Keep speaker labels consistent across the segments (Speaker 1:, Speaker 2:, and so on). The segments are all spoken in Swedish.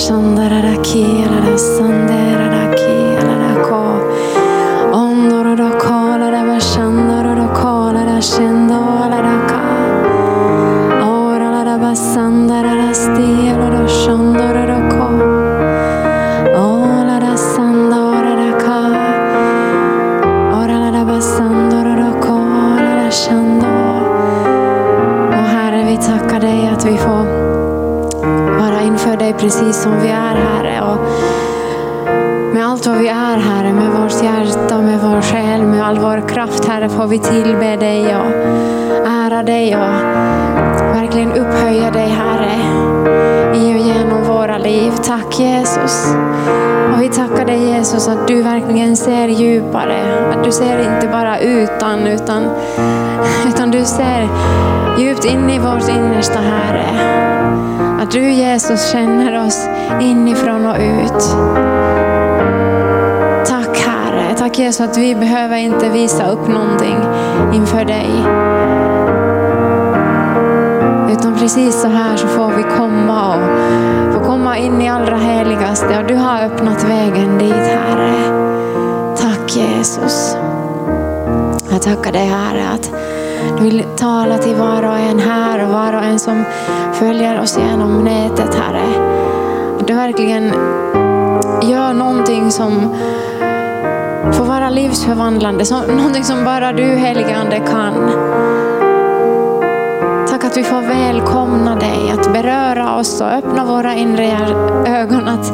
Speaker 1: Shandarara Kirara Sandera in i vårt innersta Herre. Att du Jesus känner oss inifrån och ut. Tack Herre. Tack Jesus att vi behöver inte visa upp någonting inför dig. Utan precis så här så får vi komma och få komma in i allra heligaste. Och du har öppnat vägen dit Herre. Tack Jesus. Jag tackar dig Herre att du vill tala till var och en här och var och en som följer oss genom nätet Herre. Att du verkligen gör någonting som får vara livsförvandlande. Någonting som bara du helige Ande kan. Tack att vi får välkomna dig att beröra oss och öppna våra inre ögon att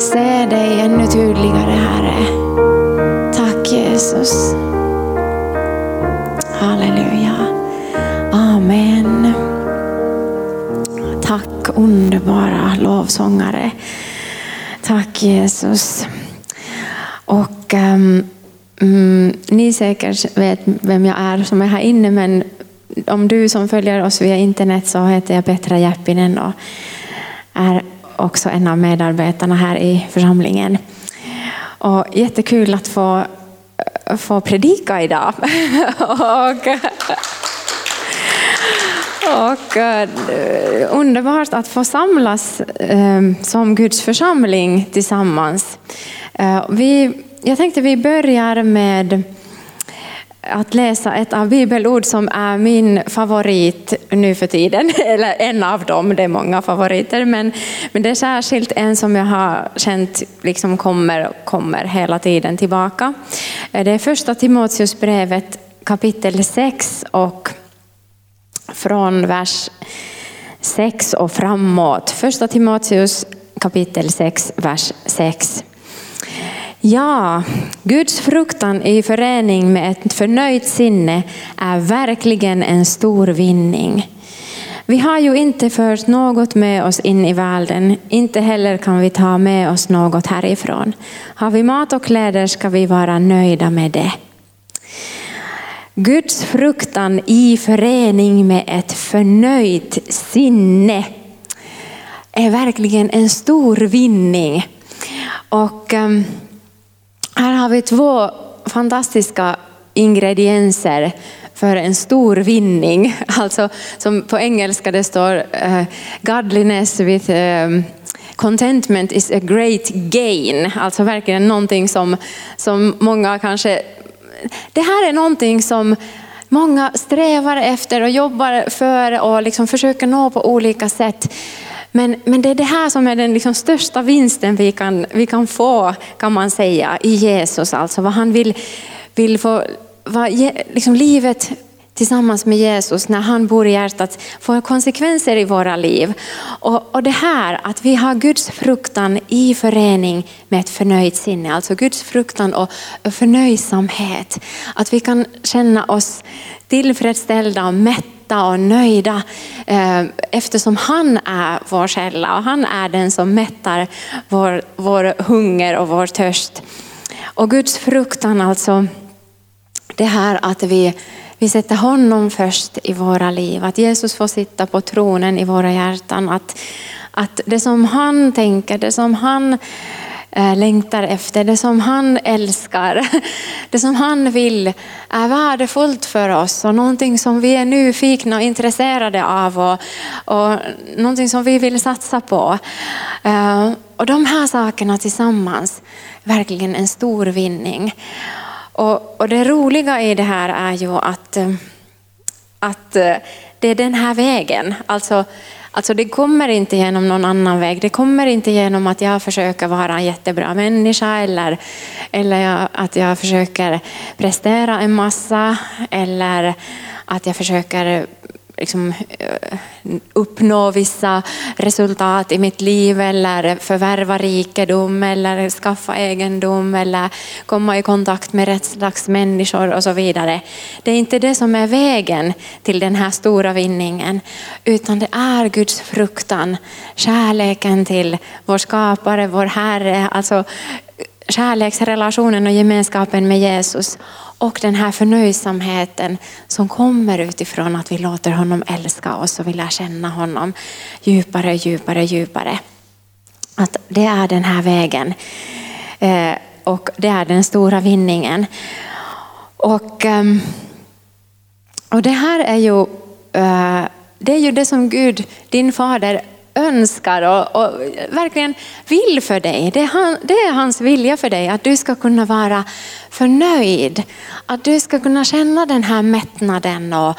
Speaker 1: se dig ännu tydligare Herre. Tack Jesus. Halleluja. Amen. Tack underbara lovsångare. Tack Jesus. Och um, mm, ni säkert vet vem jag är som är här inne men om du som följer oss via internet så heter jag Petra Jeppinen och är också en av medarbetarna här i församlingen. Och jättekul att få, få predika idag. och, och eh, underbart att få samlas eh, som Guds församling tillsammans. Eh, vi, jag tänkte vi börjar med att läsa ett av bibelord som är min favorit nu för tiden. Eller en av dem, det är många favoriter. Men, men det är särskilt en som jag har känt liksom kommer, kommer hela tiden tillbaka. Eh, det är första Timoteusbrevet kapitel 6 och från vers 6 och framåt. Första Timoteus kapitel 6, vers 6. Ja, Guds fruktan i förening med ett förnöjt sinne är verkligen en stor vinning. Vi har ju inte fört något med oss in i världen, inte heller kan vi ta med oss något härifrån. Har vi mat och kläder ska vi vara nöjda med det. Guds fruktan i förening med ett förnöjt sinne är verkligen en stor vinning. Och um, här har vi två fantastiska ingredienser för en stor vinning. Alltså som på engelska det står uh, godliness with uh, contentment is a great gain. Alltså verkligen någonting som, som många kanske... Det här är någonting som många strävar efter och jobbar för och liksom försöker nå på olika sätt. Men, men det är det här som är den liksom största vinsten vi kan, vi kan få, kan man säga, i Jesus. Alltså vad han vill, vill få, vad, liksom livet tillsammans med Jesus när han bor i hjärtat får konsekvenser i våra liv. Och, och det här att vi har Guds fruktan i förening med ett förnöjt sinne, alltså Guds fruktan och förnöjsamhet. Att vi kan känna oss tillfredsställda och mätta och nöjda eh, eftersom han är vår källa och han är den som mättar vår, vår hunger och vår törst. Och Guds fruktan alltså, det här att vi vi sätter honom först i våra liv, att Jesus får sitta på tronen i våra hjärtan. Att, att det som han tänker, det som han Eh, längtar efter, det som han älskar, det som han vill är värdefullt för oss och någonting som vi är nyfikna och intresserade av och, och någonting som vi vill satsa på. Eh, och de här sakerna tillsammans, verkligen en stor vinning. Och, och det roliga i det här är ju att, eh, att det är den här vägen, alltså Alltså det kommer inte genom någon annan väg. Det kommer inte genom att jag försöker vara en jättebra människa eller, eller att jag försöker prestera en massa eller att jag försöker liksom, eh, uppnå vissa resultat i mitt liv eller förvärva rikedom eller skaffa egendom eller komma i kontakt med rätt slags människor och så vidare. Det är inte det som är vägen till den här stora vinningen utan det är Guds fruktan, kärleken till vår skapare, vår Herre, alltså kärleksrelationen och gemenskapen med Jesus och den här förnöjsamheten som kommer utifrån att vi låter honom älska oss och vi lär känna honom djupare, djupare, djupare. Att det är den här vägen eh, och det är den stora vinningen. Och, ehm, och det här är ju, eh, det är ju det som Gud, din fader, önskar och, och, verkligen vill för dig. Det är, han, det är, hans vilja för dig, att du ska kunna vara förnöjd. Att du ska kunna känna den här mättnaden och,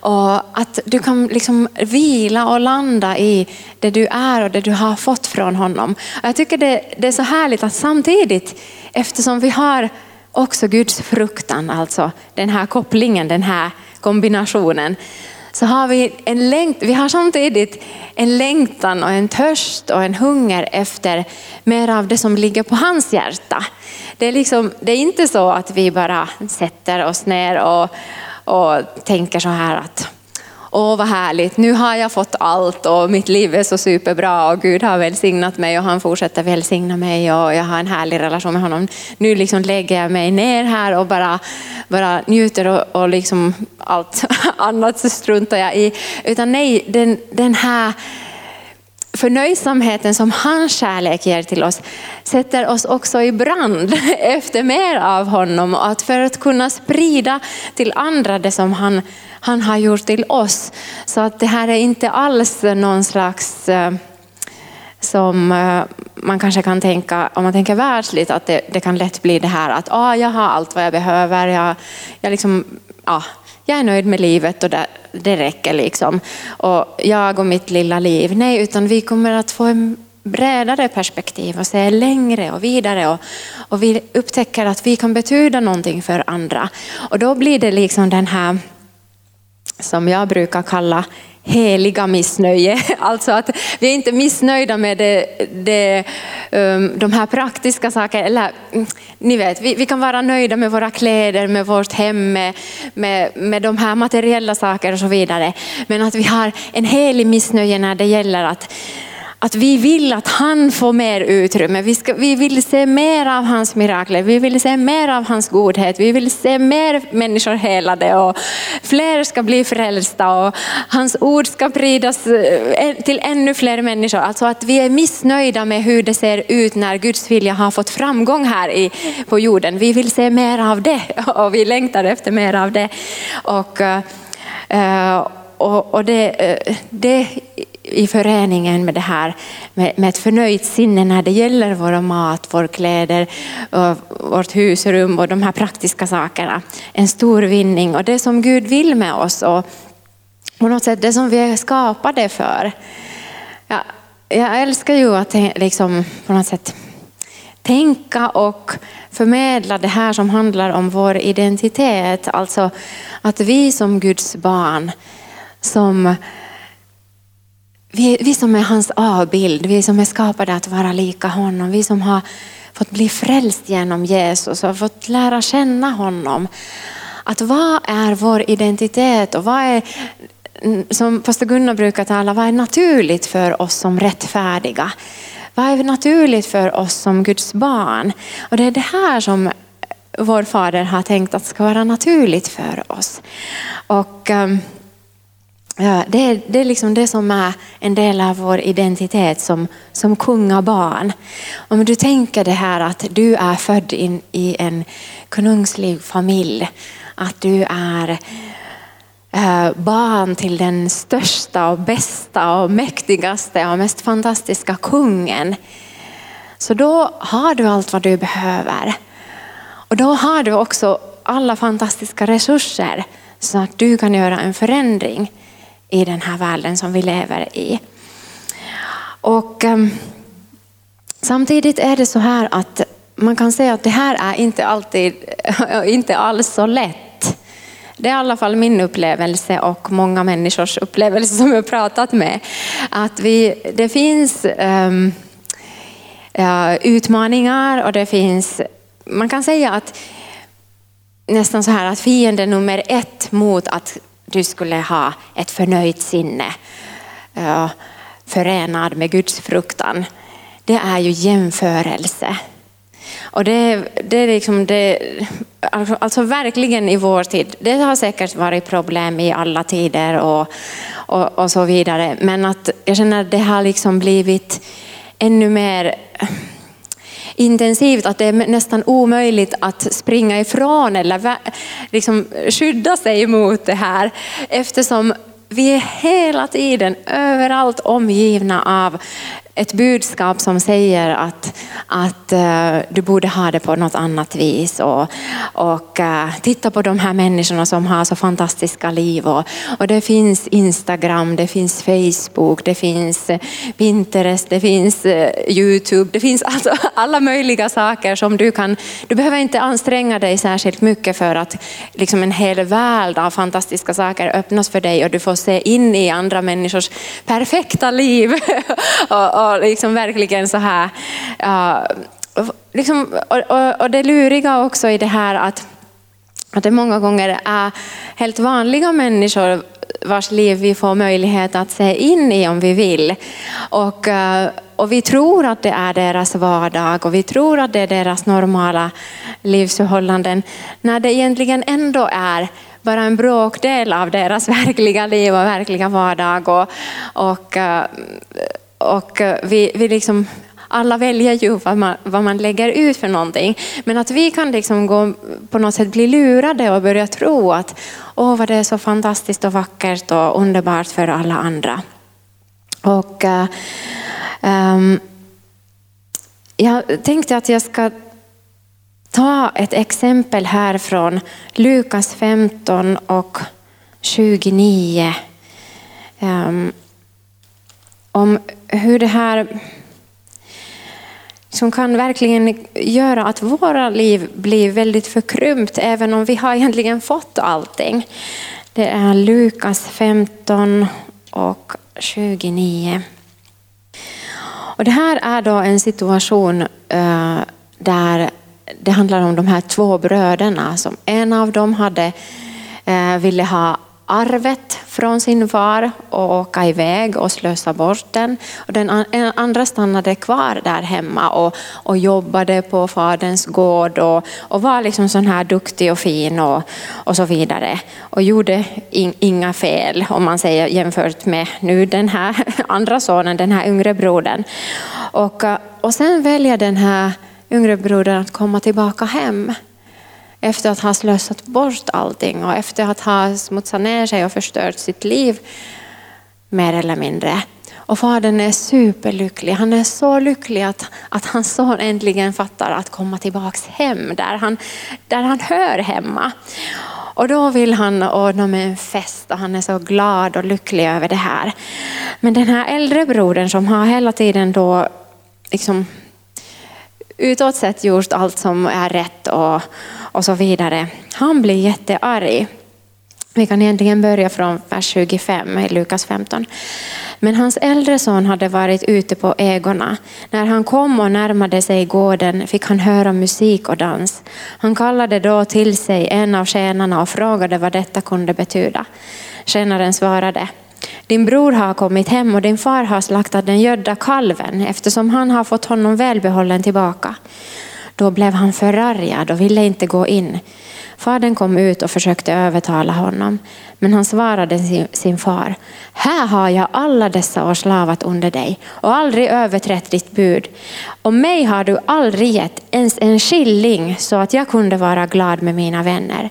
Speaker 1: och att du kan liksom vila och landa i det du är och det du har fått från honom. Jag tycker det, det är så härligt att samtidigt, eftersom vi har också Guds fruktan, alltså den här kopplingen, den här kombinationen, så har vi en längt, vi har samtidigt en längtan och en törst och en hunger efter mer av det som ligger på hans hjärta. Det är, liksom, det är inte så att vi bara sätter oss ner och, och tänker så här att Åh vad härligt, nu har jag fått allt och mitt liv är så superbra och Gud har välsignat mig och han fortsätter välsigna mig och jag har en härlig relation med honom. Nu liksom lägger jag mig ner här och bara, bara njuter och, och liksom allt annat struntar jag i. Utan nej, den, den här förnöjsamheten som hans kärlek ger till oss sätter oss också i brand efter mer av honom. Och att för att kunna sprida till andra det som han, han har gjort till oss. Så att det här är inte alls någon slags eh, som eh, man kanske kan tänka, om man tänker världsligt, att det, det kan lätt bli det här att ah, jag har allt vad jag behöver. Jag, jag liksom, ah, jag är nöjd med livet och det, det räcker liksom. Och jag och mitt lilla liv. Nej, utan vi kommer att få en bredare perspektiv och se längre och vidare och, och vi upptäcker att vi kan betyda någonting för andra. Och då blir det liksom den här som jag brukar kalla heliga missnöje. Alltså att vi är inte missnöjda med det, det, um, de här praktiska sakerna. Eller, mm, ni vet, vi, vi, kan vara nöjda med våra kläder, med vårt hem, med, med, med de här materiella sakerna och så vidare. Men att vi har en helig missnöje när det gäller att att vi vill att han får mer utrymme. Vi, ska, vi vill se mer av hans mirakler, vi vill se mer av hans godhet, vi vill se mer människor helade och fler ska bli frälsta och hans ord ska spridas eh, till ännu fler människor. Alltså att vi är missnöjda med hur det ser ut när Guds vilja har fått framgång här i, på jorden. Vi vill se mer av det och vi längtar efter mer av det. Och, eh, eh, och, och det, det i föreningen med det här med, med ett förnöjt sinne när det gäller vår mat, vår kläder, och vårt husrum och de här praktiska sakerna. En stor vinning och det som Gud vill med oss och på något sätt det som vi är skapade för. Ja, jag älskar ju att liksom, på något sätt tänka och förmedla det här som handlar om vår identitet. Alltså att vi som Guds barn som vi, vi som är hans avbild, vi som är skapade att vara lika honom, vi som har fått bli frälst genom Jesus och fått lära känna honom. Att vad är vår identitet och vad är, som pastor Gunnar brukar tala, vad är naturligt för oss som rättfärdiga? Vad är naturligt för oss som Guds barn? Och det är det här som vår fader har tänkt att ska vara naturligt för oss. Och, um, det, är, det är liksom det som är en del av vår identitet som, som kungabarn. Om du tänker det här att du är född in i en konungslig familj, att du är äh, barn till den största och bästa och mäktigaste och mest fantastiska kungen. Så då har du allt vad du behöver. Och då har du också alla fantastiska resurser så att du kan göra en förändring i den här världen som vi lever i. Och um, samtidigt är det så här att man kan säga att det här är inte alltid, inte alls så lätt. Det är i alla fall min upplevelse och många människors upplevelse som jag pratat med. Att vi, det finns um, uh, utmaningar och det finns, man kan säga att nästan så här att fienden nummer ett mot att du skulle ha ett förnöjt sinne förenad med Guds fruktan. Det är ju jämförelse. Och det, det är liksom det, alltså, alltså verkligen i vår tid. Det har säkert varit problem i alla tider och, och, och så vidare. Men att jag känner att det har liksom blivit ännu mer intensivt att det är nästan omöjligt att springa ifrån eller liksom skydda sig mot det här eftersom vi är hela tiden överallt omgivna av ett budskap som säger att, att uh, du borde ha det på något annat vis. Och, och uh, titta på de här människorna som har så fantastiska liv. Och, och det finns Instagram, det finns Facebook, det finns eh, Pinterest, det finns uh, Youtube. Det finns alltså alla möjliga saker som du kan, du behöver inte anstränga dig särskilt mycket för att liksom en hel värld av fantastiska saker öppnas för dig och du får se in i andra människors perfekta liv. och, och liksom verkligen så här, uh, liksom, och, och, och det luriga också i det här att, att det många gånger är helt vanliga människor vars liv vi får möjlighet att se in i om vi vill. Och, eh, och vi tror att det är deras vardag och vi tror att det är deras normala livsförhållanden. När det egentligen ändå är bara en bråkdel av deras verkliga liv och verkliga vardag. Och, och, eh, och eh, vi, vi liksom, alla väljer ju vad man, vad man lägger ut för någonting. Men att vi kan liksom gå, på något sätt bli lurade och börja tro att åh vad det är så fantastiskt och vackert och underbart för alla andra. Och äh, um, jag tänkte att jag ska ta ett exempel här från Lukas 15 och 29. Um, ehm, om hur det här som kan verkligen göra att våra liv blir väldigt förkrympt även om vi har egentligen fått allting. Det är Lukas 15 och 29. Och det här är då en situation eh, där det handlar om de här två bröderna. Som en av dem hade, eh, ville ha arvet från sin far och åka iväg och slösa bort den. Och den andra stannade kvar där hemma och, och jobbade på faderns gård och, och var liksom sån här duktig och fin och, och så vidare. Och gjorde in, inga fel om man säger jämfört med nu den här andra sonen, den här yngre brodern. Och, och sen väljer den här yngre brodern att komma tillbaka hem efter att ha slösat bort allting och efter att ha smutsat ner sig och förstört sitt liv mer eller mindre. Och fadern är superlycklig. Han är så lycklig att, att hans son äntligen fattar att komma tillbaks hem där han, där han hör hemma. Och då vill han ordna med en fest och han är så glad och lycklig över det här. Men den här äldre brodern som har hela tiden då liksom utåt sett gjort allt som är rätt och, och så vidare. Han blir jättearg. Vi kan egentligen börja från vers 25 i Lukas 15. Men hans äldre son hade varit ute på ägorna. När han kom och närmade sig gården fick han höra musik och dans. Han kallade då till sig en av tjänarna och frågade vad detta kunde betyda. Tjänaren svarade, din bror har kommit hem och din far har slaktat den gödda kalven eftersom han har fått honom välbehållen tillbaka. Då blev han förargad och ville inte gå in. Fadern kom ut och försökte övertala honom, men han svarade sin, sin far, här har jag alla dessa år slavat under dig och aldrig överträtt ditt bud. Och mig har du aldrig gett ens en skilling så att jag kunde vara glad med mina vänner.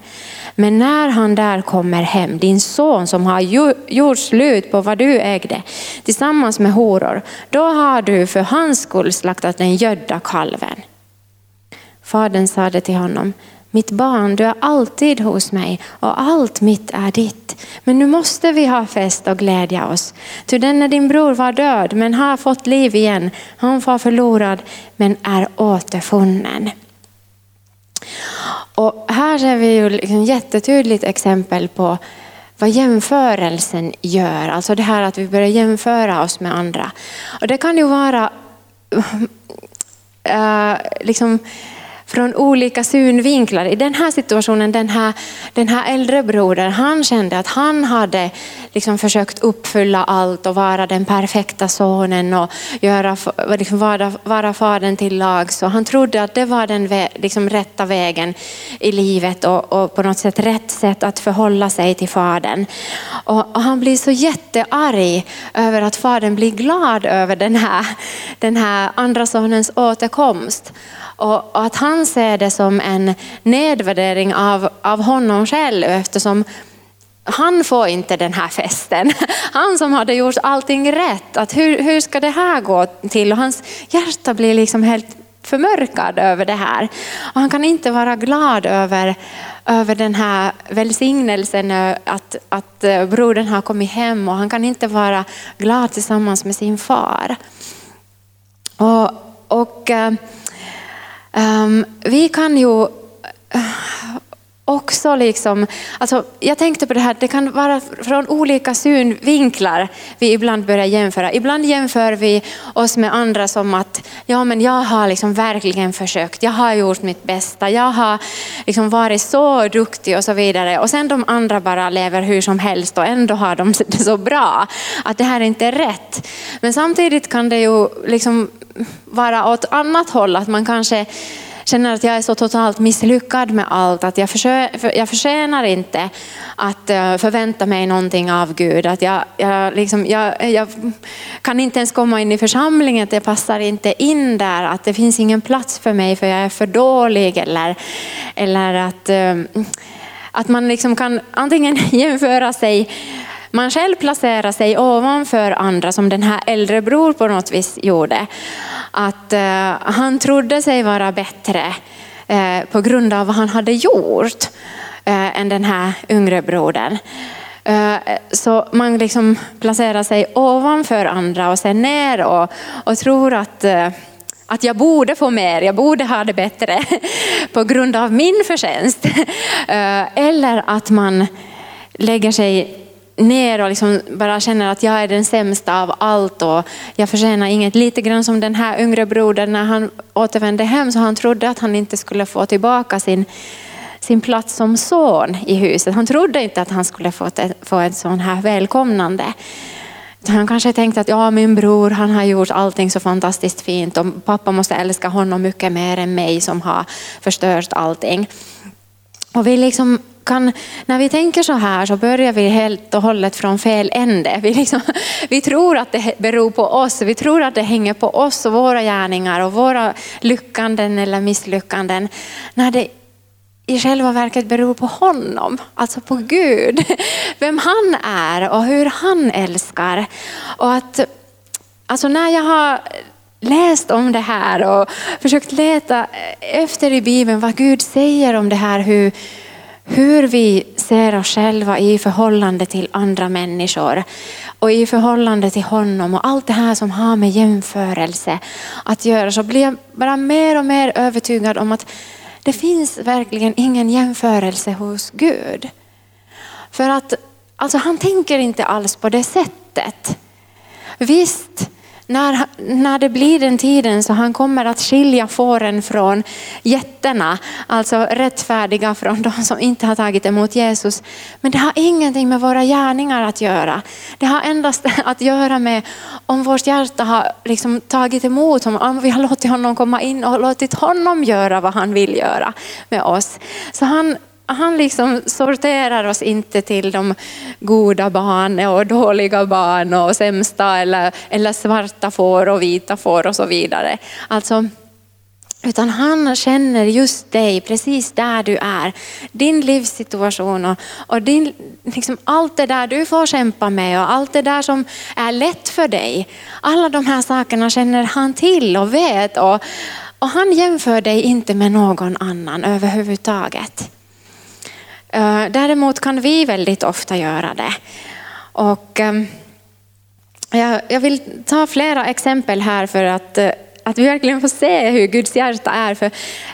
Speaker 1: Men när han där kommer hem, din son som har gjort slut på vad du ägde tillsammans med horor, då har du för hans skull slaktat den gödda kalven. Fadern sade till honom, mitt barn, du är alltid hos mig och allt mitt är ditt. Men nu måste vi ha fest och glädja oss. Ty denne din bror var död men har fått liv igen. Han var förlorad men är återfunnen. Och här ser vi ju liksom jättetydligt exempel på vad jämförelsen gör. Alltså det här att vi börjar jämföra oss med andra. Och det kan ju vara äh, liksom från olika synvinklar. I den här situationen, den här, den här äldre brodern, han kände att han hade liksom försökt uppfylla allt och vara den perfekta sonen och göra, liksom vara, vara fadern till lag. Så han trodde att det var den liksom rätta vägen i livet och, och, på något sätt rätt sätt att förhålla sig till fadern. Och, och han blir så jättearg över att fadern blir glad över den här, den här andra sonens återkomst. Och, och att han han ser det som en nedvärdering av, av honom själv eftersom han får inte den här festen. Han som hade gjort allting rätt. Att hur, hur ska det här gå till? Och hans hjärta blir liksom helt förmörkad över det här. Och han kan inte vara glad över, över den här välsignelsen att, att brodern har kommit hem och han kan inte vara glad tillsammans med sin far. Och, och Ehm, vi kan ju eh, också liksom, alltså jag tänkte på det här, det kan vara från olika synvinklar vi ibland börjar jämföra. Ibland jämför vi oss med andra som att ja, men jag har liksom verkligen försökt, jag har gjort mitt bästa, jag har liksom varit så duktig och så vidare. Och sen de andra bara lever hur som helst och ändå har de det så bra. Att det här inte är rätt. Men samtidigt kan det ju liksom vara åt annat håll, att man kanske känner att jag är så totalt misslyckad med allt, att jag, försö, jag förtjänar inte att eh, förvänta mig någonting av Gud. Att jag, jag, liksom, jag, jag kan inte ens komma in i församlingen, att jag passar inte in där, att det finns ingen plats för mig för jag är för dålig. Eller, eller att, eh, att man liksom kan antingen jämföra sig man själv placerar sig ovanför andra som den här äldre bror på något vis gjorde. Att uh, han trodde sig vara bättre uh, på grund av vad han hade gjort uh, än den här yngre brodern. Så man liksom placerar sig ovanför andra och ser ner och, och tror att att jag borde få mer, jag borde ha det bättre på grund av min förtjänst. Eller att man lägger sig ner och liksom bara känner att jag är den sämsta av allt och jag förtjänar inget. Lite grann som den här yngre brodern när han återvände hem så han trodde att han inte skulle få tillbaka sin, sin plats som son i huset. Han trodde inte att han skulle få ett, få ett sån här välkomnande. Han kanske tänkte att ja, min bror han har gjort allting så fantastiskt fint och pappa måste älska honom mycket mer än mig som har förstört allting. Och vi liksom kan, när vi tänker så här så börjar vi helt och hållet från fel ände. Vi, liksom, vi tror att det beror på oss, vi tror att det hänger på oss och våra gärningar och våra lyckanden eller misslyckanden. När det i själva verket beror på honom, alltså på Gud. Vem han är och hur han älskar. Och att, alltså när jag har läst om det här och försökt leta efter i Bibeln vad Gud säger om det här, hur, hur vi ser oss själva i förhållande till andra människor och i förhållande till honom och allt det här som har med jämförelse att göra så blir jag bara mer och mer övertygad om att det finns verkligen ingen jämförelse hos Gud. För att alltså, han tänker inte alls på det sättet. Visst, när, när det blir den tiden så han kommer att skilja fåren från jättarna, alltså rättfärdiga från de som inte har tagit emot Jesus. Men det har ingenting med våra gärningar att göra. Det har endast att göra med om vårt hjärta har liksom tagit emot honom, om vi har låtit honom komma in och låtit honom göra vad han vill göra med oss. Så han han liksom sorterar oss inte till de goda barnen och dåliga barn och sämsta eller, eller svarta får och vita får och så vidare. Alltså, utan han känner just dig precis där du är. Din livssituation och, och din, liksom allt det där du får kämpa med och allt det där som är lätt för dig. Alla de här sakerna känner han till och vet. Och, och han jämför dig inte med någon annan överhuvudtaget. Eh, däremot kan vi väldigt ofta göra det. Och ehm, jag vill ta flera exempel här för att eh, att vi verkligen får se hur Guds hjärta är. För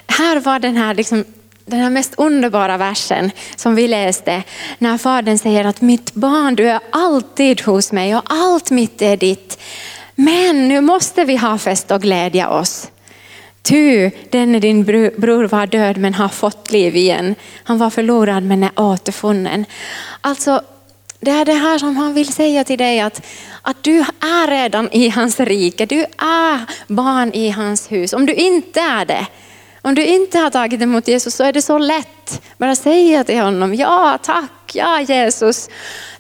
Speaker 1: här var den här, liksom, den här mest underbara versen som vi läste. När fadern säger att mitt barn, du är alltid hos mig och allt mitt är ditt. Men nu måste vi ha fest och glädja oss. Ty denne din bror var död men har fått liv igen. Han var förlorad men är återfunnen. Alltså, det är det här som han vill säga till dig att, att du är redan i hans rike, du är barn i hans hus. Om du inte är det, om du inte har tagit emot Jesus så är det så lätt. Bara säga till honom, ja tack, ja Jesus.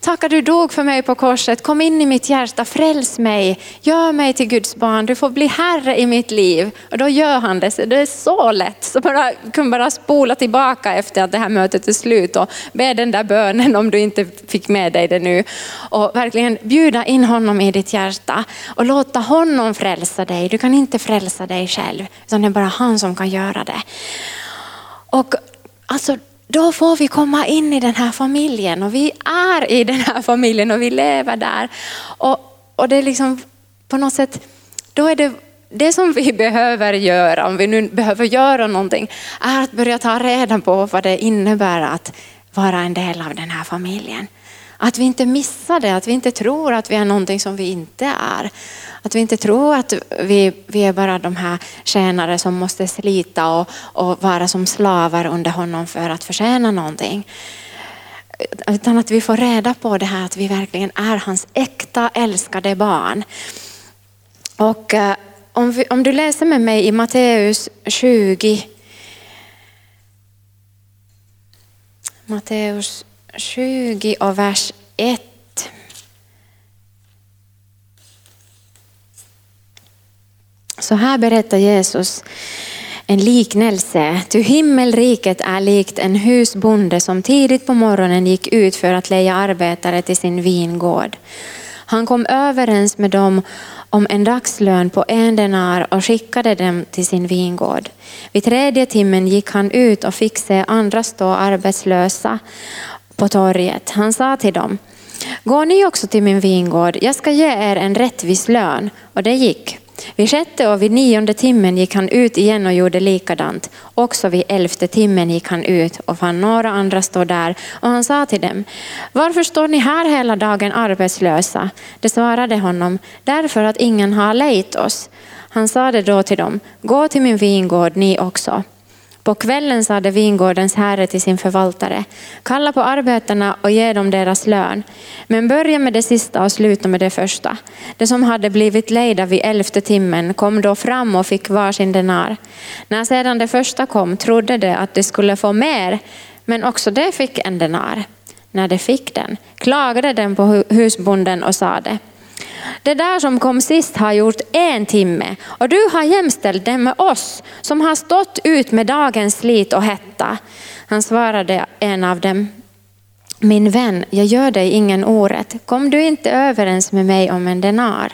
Speaker 1: Tack att du dog för mig på korset, kom in i mitt hjärta, fräls mig, gör mig till Guds barn, du får bli herre i mitt liv. Och då gör han det, det är så lätt. Så bara, kan bara spola tillbaka efter att det här mötet är slut och be den där bönen om du inte fick med dig det nu. Och verkligen bjuda in honom i ditt hjärta och låta honom frälsa dig. Du kan inte frälsa dig själv, utan det är bara han som kan göra det. Och alltså då får vi komma in i den här familjen och vi är i den här familjen och vi lever där. Och, och det är liksom på något sätt, då är det det som vi behöver göra, om vi nu behöver göra någonting, är att börja ta reda på vad det innebär att vara en del av den här familjen. Att vi inte missar det, att vi inte tror att vi är någonting som vi inte är. Att vi inte tror att vi, vi är bara de här tjänare som måste slita och, och vara som slavar under honom för att förtjäna någonting. Utan att vi får reda på det här att vi verkligen är hans äkta älskade barn. Och eh, om, vi, om du läser med mig i Matteus 20. Matteus 20 och vers 1. Så här berättar Jesus en liknelse. Ty himmelriket är likt en husbonde som tidigt på morgonen gick ut för att leja arbetare till sin vingård. Han kom överens med dem om en dagslön på en denar och skickade dem till sin vingård. Vid tredje timmen gick han ut och fick se andra stå arbetslösa på torget. Han sa till dem, gå ni också till min vingård, jag ska ge er en rättvis lön. Och det gick. Vid sjätte och vid nionde timmen gick han ut igen och gjorde likadant. Också vid elfte timmen gick han ut och fann några andra stå där och han sa till dem, varför står ni här hela dagen arbetslösa? De svarade honom, därför att ingen har lejt oss. Han sade då till dem, gå till min vingård ni också. På kvällen sade vingårdens herre till sin förvaltare, kalla på arbetarna och ge dem deras lön. Men börja med det sista och sluta med det första. De som hade blivit lejda vid elfte timmen kom då fram och fick var sin denar. När sedan det första kom trodde de att de skulle få mer, men också de fick en denar. När de fick den klagade den på husbonden och sade, det där som kom sist har gjort en timme och du har jämställt det med oss som har stått ut med dagens slit och hetta. Han svarade en av dem, min vän, jag gör dig ingen orätt. Kom du inte överens med mig om en denar?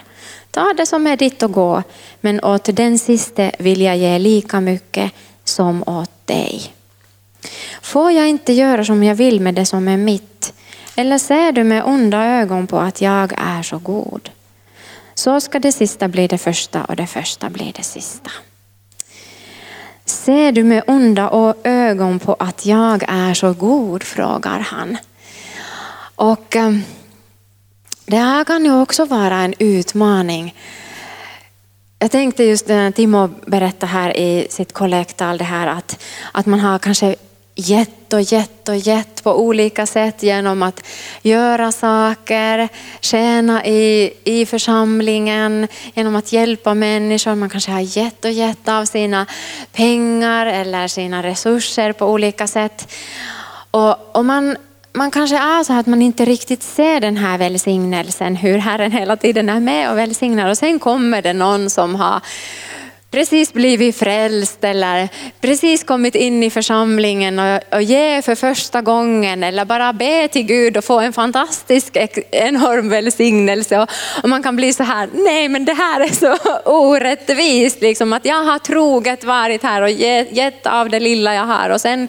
Speaker 1: Ta det som är ditt och gå, men åt den siste vill jag ge lika mycket som åt dig. Får jag inte göra som jag vill med det som är mitt? Eller ser du med onda ögon på att jag är så god? Så ska det sista bli det första och det första bli det sista. Ser du med onda ögon på att jag är så god? frågar han. Och ehm, det här kan ju också vara en utmaning. Jag tänkte just när Timo berättade här i sitt kollektal det här att, att man har kanske gett och gett och gett på olika sätt genom att göra saker, tjäna i, i församlingen, genom att hjälpa människor. Man kanske har gett och gett av sina pengar eller sina resurser på olika sätt. Och, och man, man kanske är så att man inte riktigt ser den här välsignelsen, hur Herren hela tiden är med och välsignar. Och sen kommer det någon som har precis blivit frälst eller precis kommit in i församlingen och, och ge för första gången eller bara be till Gud och få en fantastisk enorm välsignelse. Och, och man kan bli så här, nej men det här är så orättvist, liksom, att jag har troget varit här och gett, gett av det lilla jag har och sen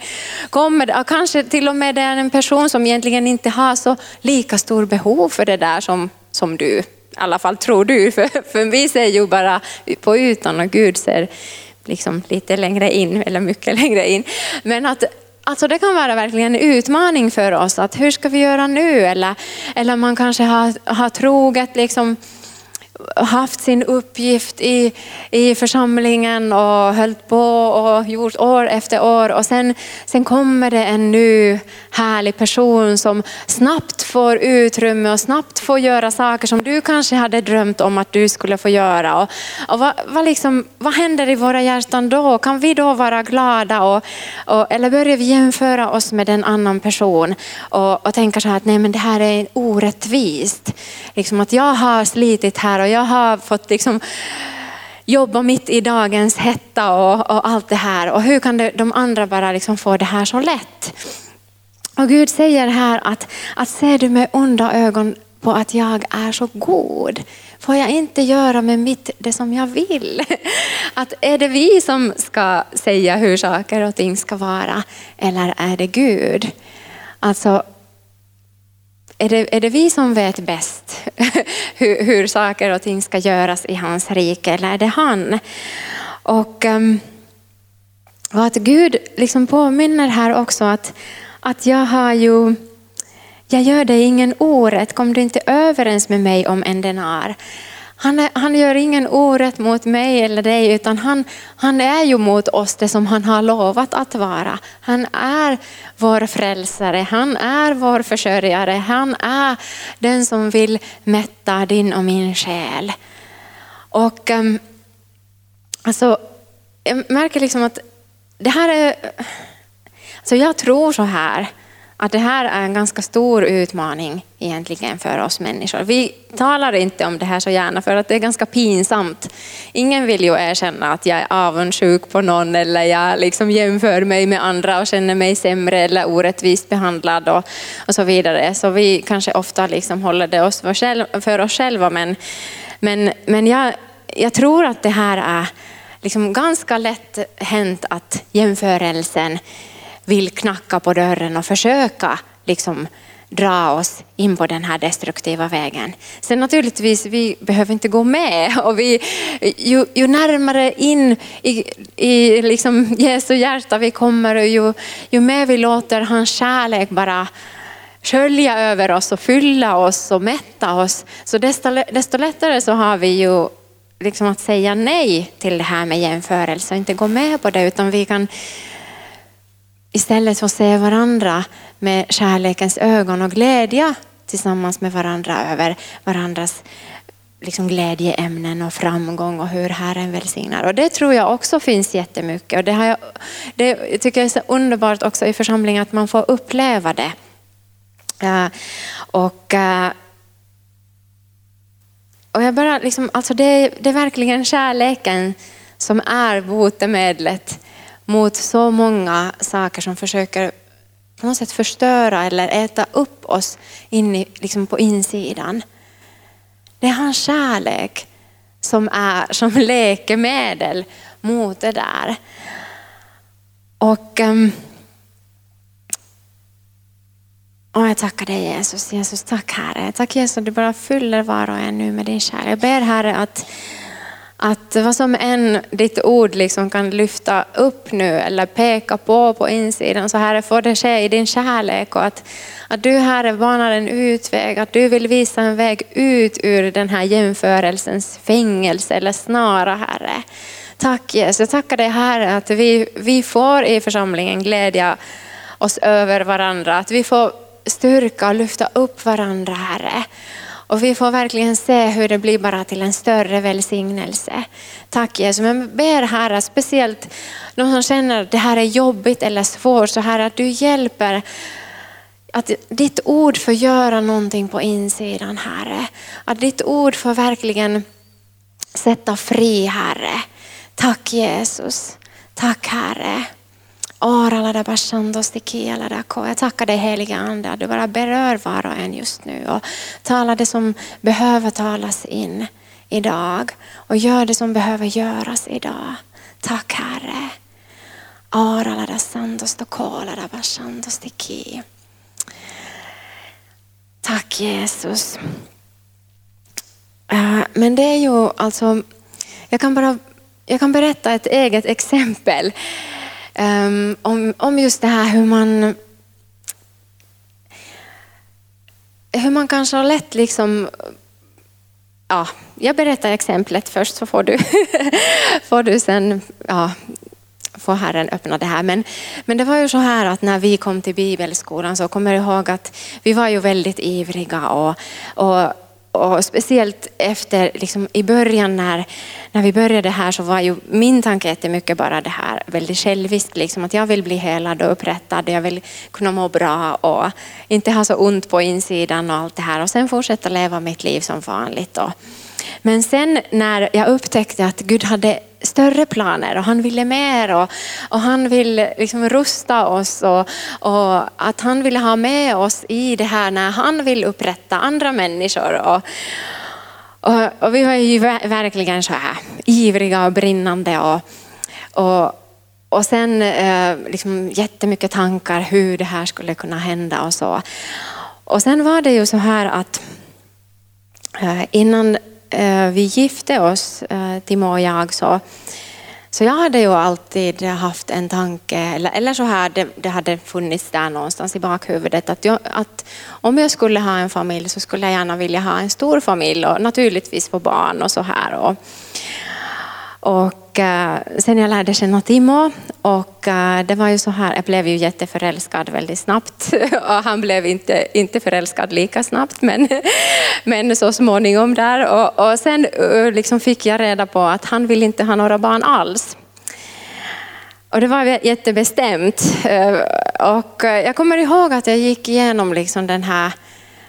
Speaker 1: kommer det, kanske till och med det är en person som egentligen inte har så lika stor behov för det där som, som du i alla fall tror du, för, för vi ser ju bara på ytan och Gud ser liksom lite längre in, eller mycket längre in. Men att Alltså det kan vara verkligen en utmaning för oss, att hur ska vi göra nu? Eller, eller man kanske har, har troget liksom haft sin uppgift i, i församlingen och höll på och gjort år efter år och sen, sen kommer det en ny härlig person som snabbt får utrymme och snabbt får göra saker som du kanske hade drömt om att du skulle få göra. Och, och vad, vad, liksom, vad händer i våra hjärtan då? Kan vi då vara glada och, och, eller börjar vi jämföra oss med en annan person och, och tänka så här att nej men det här är orättvist. Liksom att jag har slitit här och jag har fått liksom jobba mitt i dagens hetta och, och allt det här. Och hur kan det, de andra bara liksom få det här så lätt? Och Gud säger här att, att ser du med onda ögon på att jag är så god? Får jag inte göra med mitt det som jag vill? Att är det vi som ska säga hur saker och ting ska vara eller är det Gud? Alltså är det, är det vi som vet bäst hur, hur saker och ting ska göras i hans rike eller är det han? Och, ehm, och att Gud liksom påminner här också att, att jag har ju jag gör dig ingen orätt, kom du inte överens med mig om en denar. Han, är, han gör ingen orätt mot mig eller dig, utan han, han är ju mot oss det som han har lovat att vara. Han är vår frälsare, han är vår försörjare, han är den som vill mätta din och min själ. Och ehm, alltså, jag märker liksom att det här är, alltså jag tror så här, att det här är en ganska stor utmaning egentligen för oss människor. Vi talar inte om det här så gärna för att det är ganska pinsamt. Ingen vill ju erkänna att jag är avundsjuk på någon eller jag liksom jämför mig med andra och känner mig sämre eller orättvist behandlad och, och så vidare. Så vi kanske ofta liksom håller det oss för, själv, för oss själva men, men, men jag, jag tror att det här är liksom ganska lätt hänt att jämförelsen vill knacka på dörren och försöka liksom dra oss in på den här destruktiva vägen. Sen naturligtvis, vi behöver inte gå med och vi, ju, ju närmare in i, i liksom Jesu hjärta vi kommer, ju, ju mer vi låter hans kärlek bara skölja över oss och fylla oss och mätta oss, så desto, desto lättare så har vi ju liksom att säga nej till det här med jämförelse och inte gå med på det, utan vi kan istället få se varandra med kärlekens ögon och glädja tillsammans med varandra över varandras liksom glädjeämnen och framgång och hur Herren välsignar. Och det tror jag också finns jättemycket. Och det, har jag, det tycker jag är så underbart också i församlingen att man får uppleva det. Eh, och, eh, och jag bara liksom, alltså det, det är verkligen kärleken som är botemedlet mot så många saker som försöker på något sätt förstöra eller äta upp oss in i, liksom på insidan. Det är hans kärlek som är som läkemedel mot det där. Och, ehm, och jag tackar dig Jesus. Jesus, tack Herre. Tack Jesus att du bara fyller var och en nu med din kärlek. Jag ber Herre att att vad som än ditt ord liksom kan lyfta upp nu eller peka på på insidan så Herre, får det ske i din kärlek och att, att du Herre banar en utväg, att du vill visa en väg ut ur den här jämförelsens fängelse eller snara Herre. Tack Jesus, jag tackar dig Herre att vi, vi får i församlingen glädja oss över varandra, att vi får styrka och lyfta upp varandra Herre. Och vi får verkligen se hur det blir bara till en större välsignelse. Tack Jesus. Men ber Herre, speciellt de som känner att det här är jobbigt eller svårt, så Herre, att du hjälper att ditt ord får göra någonting på insidan Herre. Att ditt ord får verkligen sätta fri Herre. Tack Jesus. Tack Herre. Jag tackar dig heliga Ande att du bara berör var och en just nu och talar det som behöver talas in idag och gör det som behöver göras idag. Tack Herre. Tack Jesus. Eh, men det är ju alltså, jag kan bara jag kan berätta ett eget exempel um, om, om just det här hur man hur man kanske har lätt liksom Ja, jag berättar exemplet först så får du, får du sen ja, får Herren öppna det här. Men, men det var ju så här att när vi kom till bibelskolan så kommer jag ihåg att vi var ju väldigt ivriga och, och och speciellt efter, liksom, i början när, när vi började här så var ju min tanke jättemycket bara det här väldigt själviskt, liksom, att jag vill bli helad och upprättad, jag vill kunna må bra och inte ha så ont på insidan och allt det här och sen fortsätta leva mitt liv som vanligt. Och, men sen när jag upptäckte att Gud hade större planer och han ville mer och, och han vill liksom rusta oss och, och, att han ville ha med oss i det här när han vill upprätta andra människor. Och, och, och vi var ju verkligen så här ivriga och brinnande och, och, och sen eh, liksom jättemycket tankar hur det här skulle kunna hända och så. Och sen var det ju så här att eh, innan Eh, vi gifte oss, eh, Timo och jag, så, så jag hade ju alltid haft en tanke, eller, eller så här, det, det hade funnits där någonstans i bakhuvudet, att, jag, att om jag skulle ha en familj så skulle jag gärna vilja ha en stor familj och naturligtvis få barn och så här. Och, och och eh, sen jag lärde känna Timo och eh, det var ju så här, jag blev ju jätteförälskad väldigt snabbt och han blev inte, inte förälskad lika snabbt men, men så småningom där och, och sen eh, liksom fick jag reda på att han vill inte ha några barn alls. Och det var jättebestämt. Och jag kommer ihåg att jag gick igenom liksom den här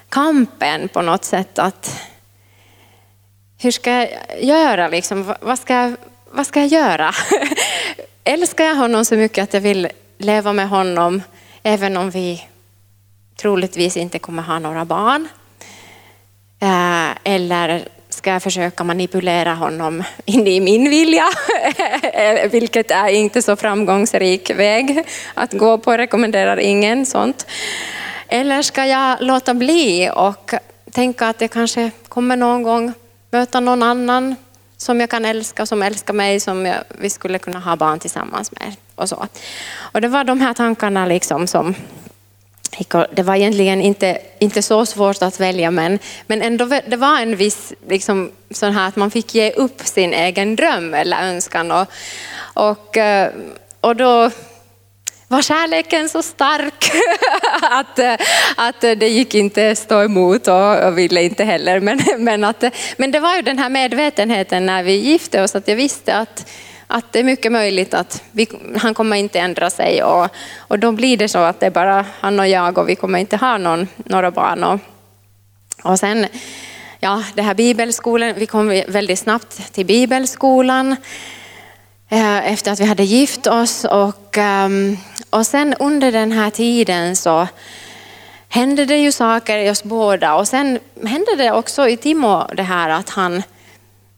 Speaker 1: kampen på något sätt att hur ska jag göra? Liksom? Vad, ska, jag vad ska jag göra? Älskar jag honom så mycket att jag vill leva med honom även om vi troligtvis inte kommer ha några barn? Eh, eller ska jag försöka manipulera honom in i min vilja? Vilket är inte så framgångsrik väg att gå på, rekommenderar ingen sånt. Eller ska jag låta bli och tänka att det kanske kommer någon gång möta någon annan som jag kan älska, som älskar mig, som jag, vi skulle kunna ha barn tillsammans med. Och, så. och det var de här tankarna liksom som det var egentligen inte, inte så svårt att välja men, men ändå det var en viss liksom, sån här att man fick ge upp sin egen dröm eller önskan. Och, och, eh, och då var kärleken så stark att, att det gick inte att stå emot och, ville inte heller. Men, men, att, men det var ju den här medvetenheten när vi gifte oss att jag visste att, att det är mycket möjligt att vi, han kommer inte ändra sig och, och då blir det så att det är bara han och jag och vi kommer inte ha någon, några barn. Och, och sen ja, det här bibelskolan, vi kom väldigt snabbt till bibelskolan. Eh, efter att vi hade gift oss. Och, ehm, och sen under den här tiden så hände det ju saker i oss båda och sen hände det också i Timo det här att han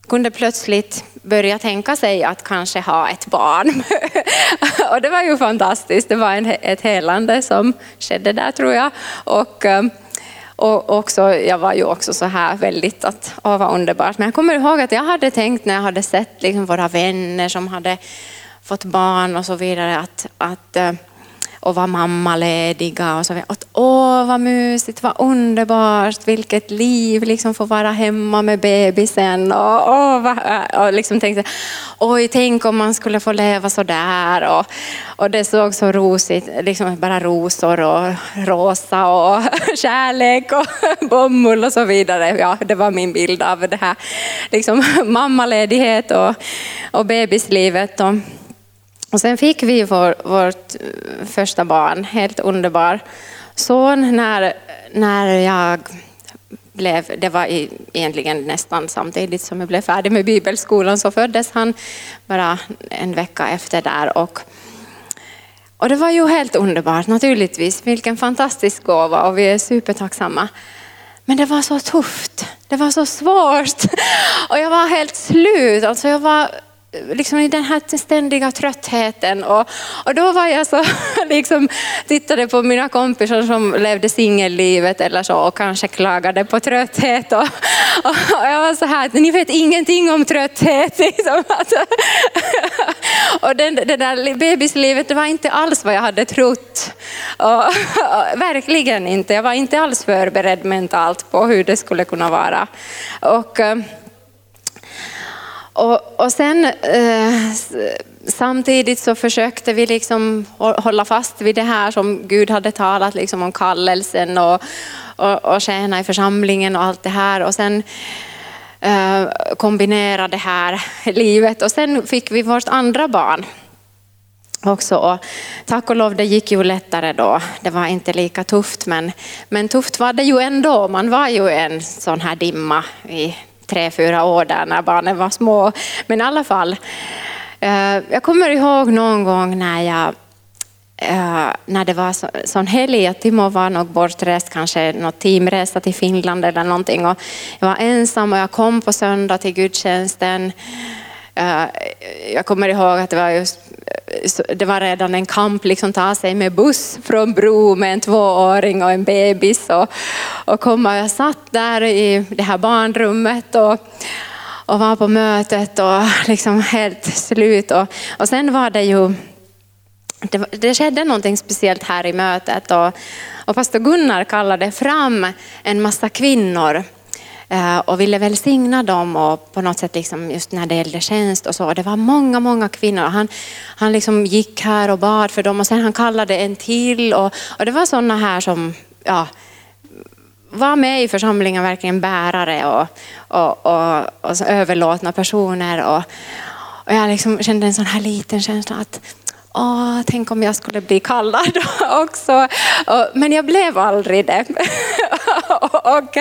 Speaker 1: kunde plötsligt börja tänka sig att kanske ha ett barn. och det var ju fantastiskt, det var en, ett helande som skedde där tror jag. Och, ehm, och också, jag var ju också så här väldigt att, åh vad underbart. Men jag kommer ihåg att jag hade tänkt när jag hade sett liksom våra vänner som hade fått barn och så vidare att, att, eh, och var mammalediga och så vidare. Åh vad mysigt, vad underbart, vilket liv, liksom få vara hemma med bebisen. Och, åh, vad, eh, och liksom tänkte, oj tänk om man skulle få leva så där. Och, och det såg så rosigt, liksom bara rosor och rosa och kärlek och bomull och så vidare. Ja, det var min bild av det här liksom, mammaledighet och, och bebislivet. Och, och sen fick vi vår, vårt eh, första barn, helt underbar son när, när jag blev, det var egentligen nästan samtidigt som jag blev färdig med bibelskolan så föddes han bara en vecka efter där. Och, och det var ju helt underbart naturligtvis, vilken fantastisk gåva och vi är supertacksamma. Men det var så tufft, det var så svårt och jag var helt slut. Alltså jag var liksom i den här ständiga tröttheten. Och, och då var jag så, liksom, tittade på mina kompisar som levde singellivet eller så och kanske klagade på trötthet. Och, och, och jag var så här, ni vet ingenting om trötthet. Liksom. och den, det där bebislivet, det var inte alls vad jag hade trott. Och, och, verkligen inte, jag var inte alls förberedd mentalt på hur det skulle kunna vara. Och, eh, och, och sen eh, samtidigt så försökte vi liksom hålla fast vid det här som Gud hade talat liksom om kallelsen och, och, och tjäna i församlingen och allt det här. Och sen eh, kombinera det här livet. Och sen fick vi vårt andra barn också. Och tack och lov, det gick ju lättare då. Det var inte lika tufft, men, men tufft var det ju ändå. Man var ju en sån här dimma i tre, fyra år där när barnen var små. Men i alla fall, eh, jag kommer ihåg någon gång när jag eh, när det var så, sån helg att Timo var nog bortrest, kanske något teamresa till Finland eller någonting. Och jag var ensam och jag kom på söndag till gudstjänsten. Eh, jag kommer ihåg att det var just det var redan en kamp liksom ta sig med buss från Bro med en tvååring och en bebis och, och komma. Jag satt där i det här barnrummet och, och var på mötet och liksom helt slut. Och, och sen var det ju det, det skedde någonting speciellt här i mötet och, och pastor Gunnar kallade fram en massa kvinnor Eh, och ville välsigna dem och på något sätt liksom just när det gällde tjänst och så. Det var många, många kvinnor. Han, han liksom gick här och bad för dem och sen han kallade en till och, och det var sådana här som ja, var med i församlingen verkligen bärare och, och, och, och överlåtna personer. Och, och jag liksom kände en sån här liten känsla att Åh, tänk om jag skulle bli kallad också. Men jag blev aldrig det. Och,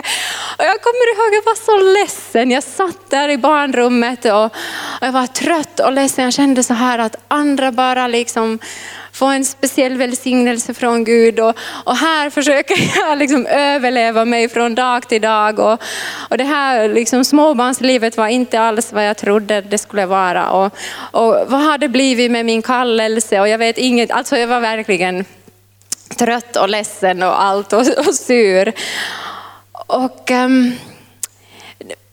Speaker 1: jag kommer ihåg, jag var så ledsen. Jag satt där i barnrummet och jag var trött och ledsen. Jag kände så här att andra bara liksom få en speciell välsignelse från Gud. Och, och här försöker jag liksom överleva mig från dag till dag. Och, och det här liksom småbarnslivet var inte alls vad jag trodde det skulle vara. Och, och vad har det blivit med min kallelse? Och jag vet inget, alltså jag var verkligen trött och ledsen och allt och, och sur. Och um,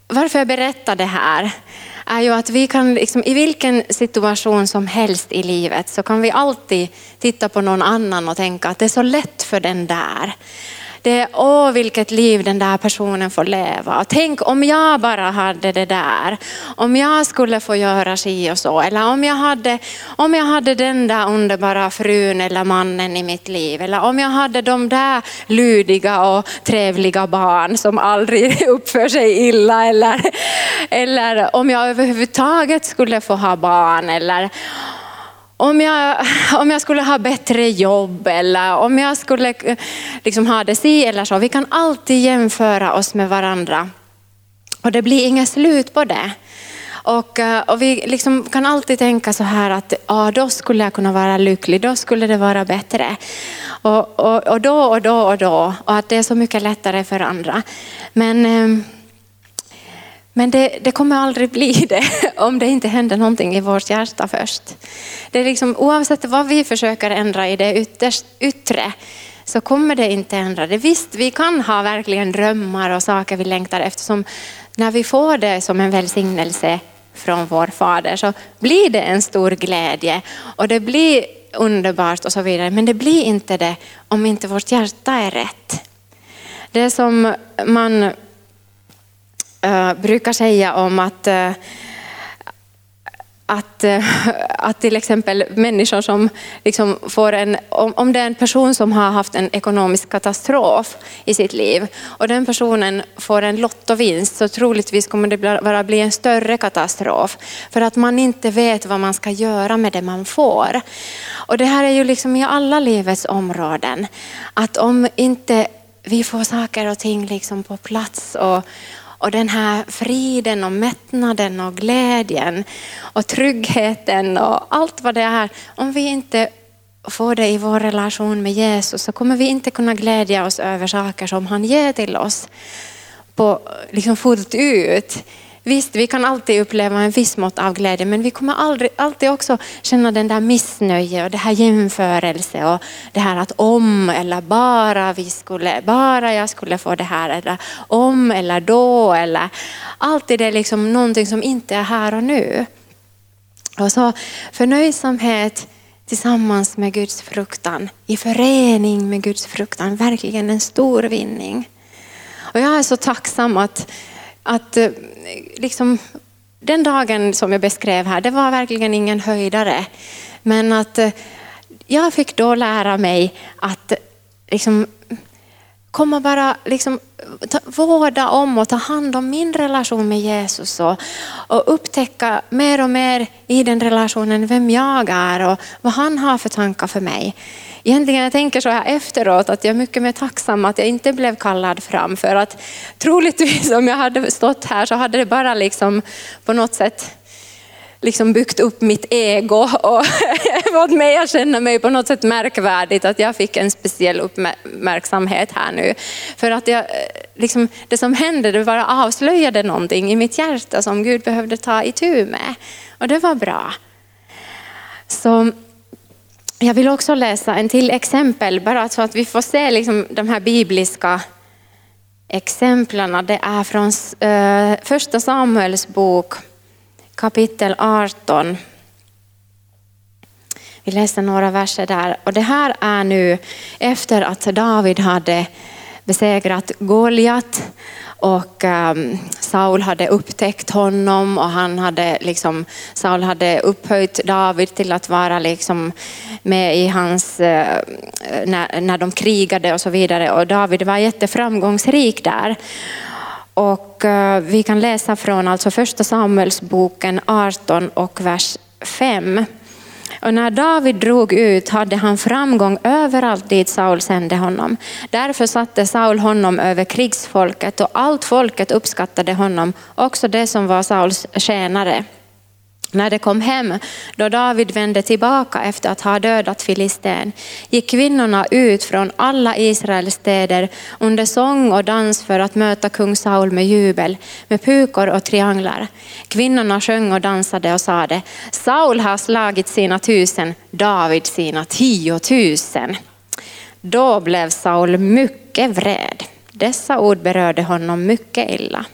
Speaker 1: varför jag berättar det här är ju att vi kan liksom, i vilken situation som helst i livet så kan vi alltid titta på någon annan och tänka att det är så lätt för den där. Det är åh vilket liv den där personen får leva. Tänk om jag bara hade det där. Om jag skulle få göra si och så. Eller om jag hade, om jag hade den där underbara frun eller mannen i mitt liv. Eller om jag hade de där lydiga och trevliga barn som aldrig uppför sig illa. Eller, eller om jag överhuvudtaget skulle få ha barn. Eller om jag, om jag skulle ha bättre jobb eller om jag skulle eh, liksom ha det si eller så. Vi kan alltid jämföra oss med varandra. Och det blir inget slut på det. Och, eh, och vi liksom kan alltid tänka så här att ja, då skulle jag kunna vara lycklig, då skulle det vara bättre. Och, och, och då och då och då. Och att det är så mycket lättare för andra. Men ehm, men det, det, kommer aldrig bli det om det inte händer någonting i vårt hjärta först. Det är liksom, oavsett vad vi försöker ändra i det ytterst, yttre så kommer det inte ändra det. Visst, vi kan ha verkligen drömmar och saker vi längtar efter som när vi får det som en välsignelse från vår fader så blir det en stor glädje och det blir underbart och så vidare. Men det blir inte det om inte vårt hjärta är rätt. Det som man brukar säga om att att, att till exempel människor som liksom får en, om, om det är en person som har haft en ekonomisk katastrof i sitt liv och den personen får en lottovinst så troligtvis kommer det bara bli en större katastrof för att man inte vet vad man ska göra med det man får. Och det här är ju liksom i alla livets områden att om inte vi får saker och ting liksom på plats och, och den här friden och mättnaden och glädjen och tryggheten och allt vad det är. Om vi inte får det i vår relation med Jesus så kommer vi inte kunna glädja oss över saker som han ger till oss på, liksom fullt ut. Visst, vi kan alltid uppleva en viss mått av glädje, men vi kommer aldrig, alltid också känna den där missnöje och det här jämförelse och det här att om eller bara vi skulle, bara jag skulle få det här eller om eller då eller alltid det är liksom någonting som inte är här och nu. Och så förnöjsamhet tillsammans med Guds fruktan, i förening med Guds fruktan, verkligen en stor vinning. Och jag är så tacksam att att eh, liksom, den dagen som jag beskrev här, det var verkligen ingen höjdare. Men att eh, jag fick då lära mig att liksom, komma bara liksom, ta, vårda om och ta hand om min relation med Jesus och, och upptäcka mer och mer i den relationen vem jag är och vad han har för tankar för mig. Egentligen jag tänker så här efteråt att jag är mycket mer tacksam att jag inte blev kallad fram för att troligtvis om jag hade stått här så hade det bara liksom på något sätt liksom byggt upp mitt ego och fått mig att känna mig på något sätt märkvärdigt att jag fick en speciell uppmärksamhet här nu. För att jag, eh, liksom, det som hände det bara avslöjade någonting i mitt hjärta som Gud behövde ta itu med. Och det var bra. Så jag vill också läsa en till exempel, bara så att vi får se liksom de här bibliska exemplen. Det är från eh, första Samuels bok kapitel 18. Vi läser några verser där. Och det här är nu efter att David hade besegrat Goliat och um, Saul hade upptäckt honom och han hade liksom, Saul hade upphöjt David till att vara liksom med i hans, uh, när, när de krigade och så vidare. Och David var jätteframgångsrik där. Och uh, vi kan läsa från alltså första Samuelsboken 18 och vers 5. Och när David drog ut hade han framgång överallt dit Saul sände honom. Därför satte Saul honom över krigsfolket och allt folket uppskattade honom, också det som var Sauls tjänare. När de kom hem, då David vände tillbaka efter att ha dödat filisten, gick kvinnorna ut från alla Israels städer under sång och dans för att möta kung Saul med jubel, med pukor och trianglar. Kvinnorna sjöng och dansade och sade, Saul har slagit sina tusen, David sina tiotusen. Då blev Saul mycket vred. Dessa ord berörde honom mycket illa.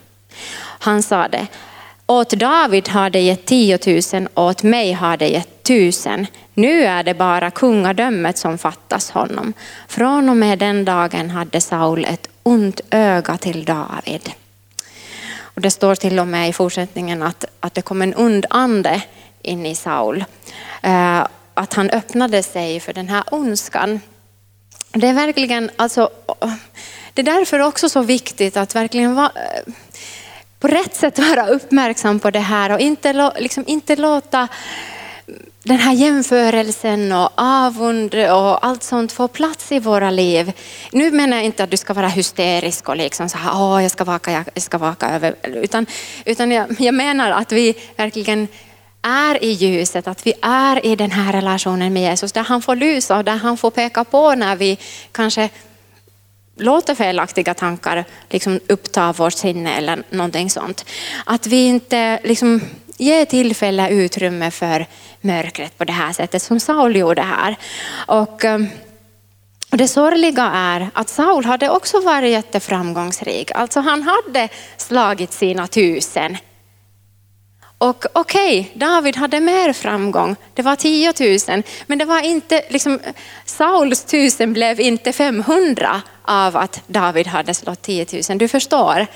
Speaker 1: Han sade, åt David har det gett tiotusen, åt mig har det gett tusen. Nu är det bara kungadömet som fattas honom. Från och med den dagen hade Saul ett ont öga till David. Och det står till och med i fortsättningen att, att det kom en ond ande in i Saul. Eh, att han öppnade sig för den här ondskan. Det är verkligen, alltså, det är därför också så viktigt att verkligen vara på rätt sätt vara uppmärksam på det här och inte, liksom, inte låta den här jämförelsen och avund och allt sånt få plats i våra liv. Nu menar jag inte att du ska vara hysterisk och liksom så här, åh jag ska vaka, jag ska vaka över, utan, utan jag, jag menar att vi verkligen är i ljuset, att vi är i den här relationen med Jesus, där han får lysa och där han får peka på när vi kanske låter felaktiga tankar liksom uppta vårt sinne eller någonting sånt. Att vi inte liksom ger tillfälle utrymme för mörkret på det här sättet som Saul gjorde här. Och, eh, och det sorgliga är att Saul hade också varit jätteframgångsrik. Alltså han hade slagit sina tusen. Och okej, okay, David hade mer framgång. Det var 10 000, men det var inte, liksom, Sauls tusen blev inte 500 av att David hade slått 10 000. Du förstår.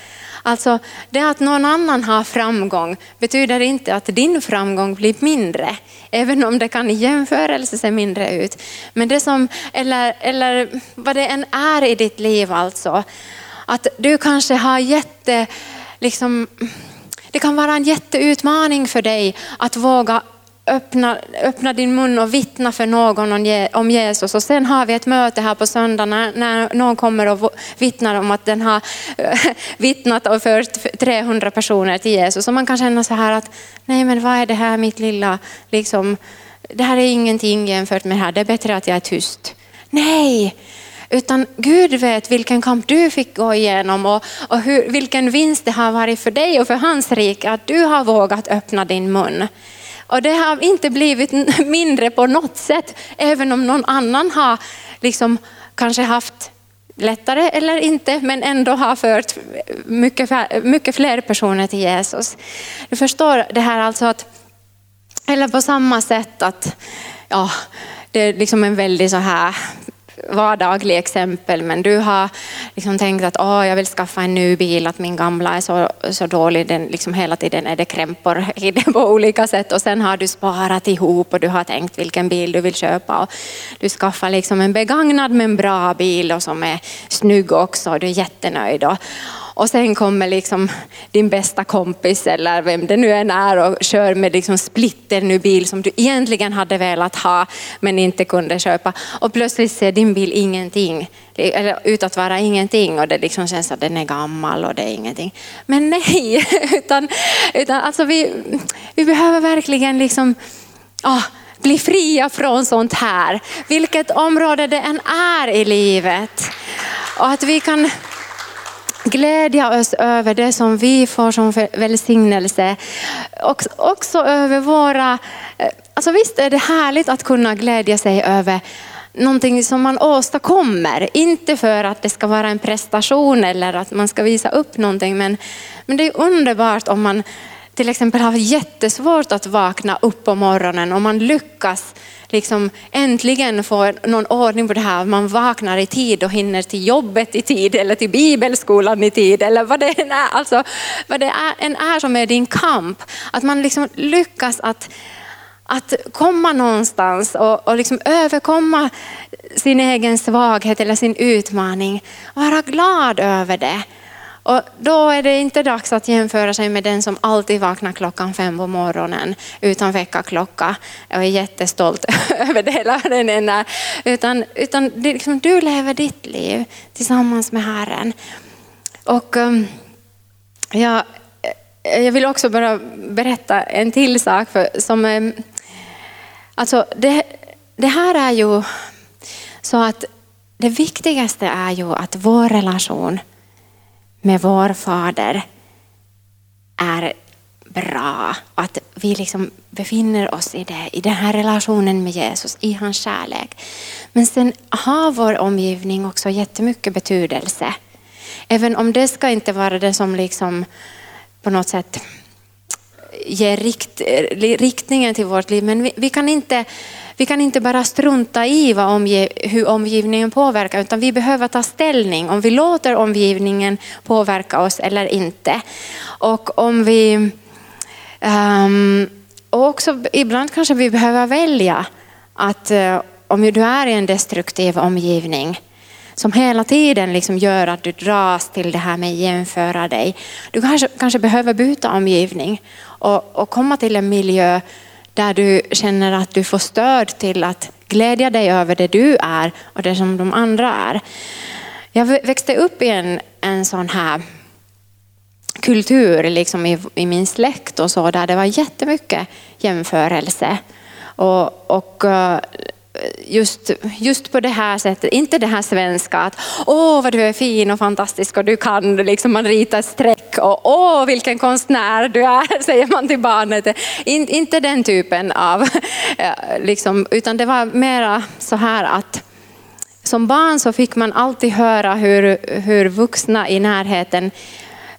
Speaker 1: Alltså, det att någon annan har framgång betyder inte att din framgång blir mindre, även om det kan i jämförelse se mindre ut. Men det som, eller, eller vad det än är i ditt liv alltså, att du kanske har jätte, liksom, det kan vara en jätteutmaning för dig att våga öppna, öppna din mun och vittna för någon om Jesus. Och sen har vi ett möte här på söndag när, när någon kommer och vittnar om att den har eh, vittnat och fört 300 personer till Jesus. Och man kan känna så här att, nej men vad är det här mitt lilla, liksom, det här är ingenting jämfört med det här, det är bättre att jag är tyst. Nej, utan Gud vet vilken kamp du fick gå igenom och, och hur, vilken vinst det har varit för dig och för hans rike att du har vågat öppna din mun. Och det har inte blivit mindre på något sätt, även om någon annan har liksom kanske haft lättare eller inte, men ändå har fört mycket, mycket fler personer till Jesus. Du förstår det här alltså att, eller på samma sätt att, ja, det är liksom en väldigt så här vardagliga exempel, men du har liksom tänkt att oh, jag vill skaffa en ny bil, att min gamla är så, så dålig, den, liksom hela tiden är det krämpor i den på olika sätt och sen har du sparat ihop och du har tänkt vilken bil du vill köpa och du skaffar liksom en begagnad men bra bil och som är snygg också och du är jättenöjd. Och, och sen kommer liksom din bästa kompis eller vem det nu än är och kör med liksom splitter ny bil som du egentligen hade velat ha men inte kunde köpa. Och plötsligt ser din bil ingenting, eller ut att vara ingenting och det liksom känns att den är gammal och det är ingenting. Men nej, utan, utan alltså vi, vi behöver verkligen liksom, oh, bli fria från sånt här, vilket område det än är i livet. Och att vi kan glädja oss över det som vi får som välsignelse. Och också över våra, eh, alltså visst är det härligt att kunna glädja sig över någonting som man åstadkommer. Inte för att det ska vara en prestation eller att man ska visa upp någonting. Men, men det är underbart om man till exempel har jättesvårt att vakna upp på morgonen och man lyckas liksom äntligen få någon ordning på det här. Man vaknar i tid och hinner till jobbet i tid eller till bibelskolan i tid eller vad det än är, alltså, vad det än är som är din kamp. Att man liksom lyckas att att komma någonstans och, och liksom överkomma sin egen svaghet eller sin utmaning. Vara glad över det. Och då är det inte dags att jämföra sig med den som alltid vaknar klockan fem på morgonen utan väckarklocka och är jättestolt över det hela den. Utan, utan det liksom, du lever ditt liv tillsammans med Herren. Och um, ja, eh, jag vill också bara berätta en till sak. För, som, um, alltså det, det här är ju så att det viktigaste är ju att vår relation med vår fader är bra. Att vi liksom befinner oss i, det, i den här relationen med Jesus, i hans kärlek. Men sen har vår omgivning också jättemycket betydelse. Även om det ska inte vara det som liksom på något sätt ger rikt, riktningen till vårt liv. Men vi, vi, kan inte, vi kan inte bara strunta i vad omge, hur omgivningen påverkar, utan vi behöver ta ställning om vi låter omgivningen påverka oss eller inte. Och om vi um, och också ibland kanske vi behöver välja att uh, om du är i en destruktiv omgivning som hela tiden liksom gör att du dras till det här med att jämföra dig. Du kanske, kanske behöver byta omgivning och, och komma till en miljö där du känner att du får stöd till att glädja dig över det du är och det som de andra är. Jag växte upp i en, en sån här kultur liksom i, i min släkt och så där det var jättemycket jämförelse. Och, och eh, just, just på det här sättet, inte det här svenska att åh vad du är fin och fantastisk och du kan, liksom man ritar ett streck och åh vilken konstnär du är, säger man till barnet. In, inte den typen av, eh, liksom, utan det var mera så här att som barn så fick man alltid höra hur, hur vuxna i närheten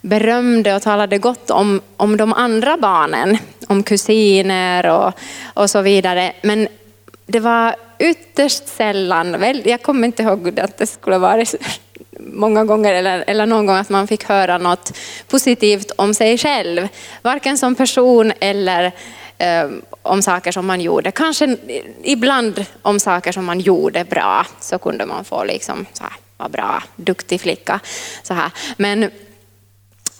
Speaker 1: berömde och talade gott om, om de andra barnen, om kusiner och, och så vidare. Men det var ytterst sällan, jag kommer inte ihåg att det skulle vara många gånger eller, eller någon gång att man fick höra något positivt om sig själv. Varken som person eller eh, om saker som man gjorde. Kanske ibland om saker som man gjorde bra så kunde man få liksom så här, var bra, duktig flicka. Så här. Men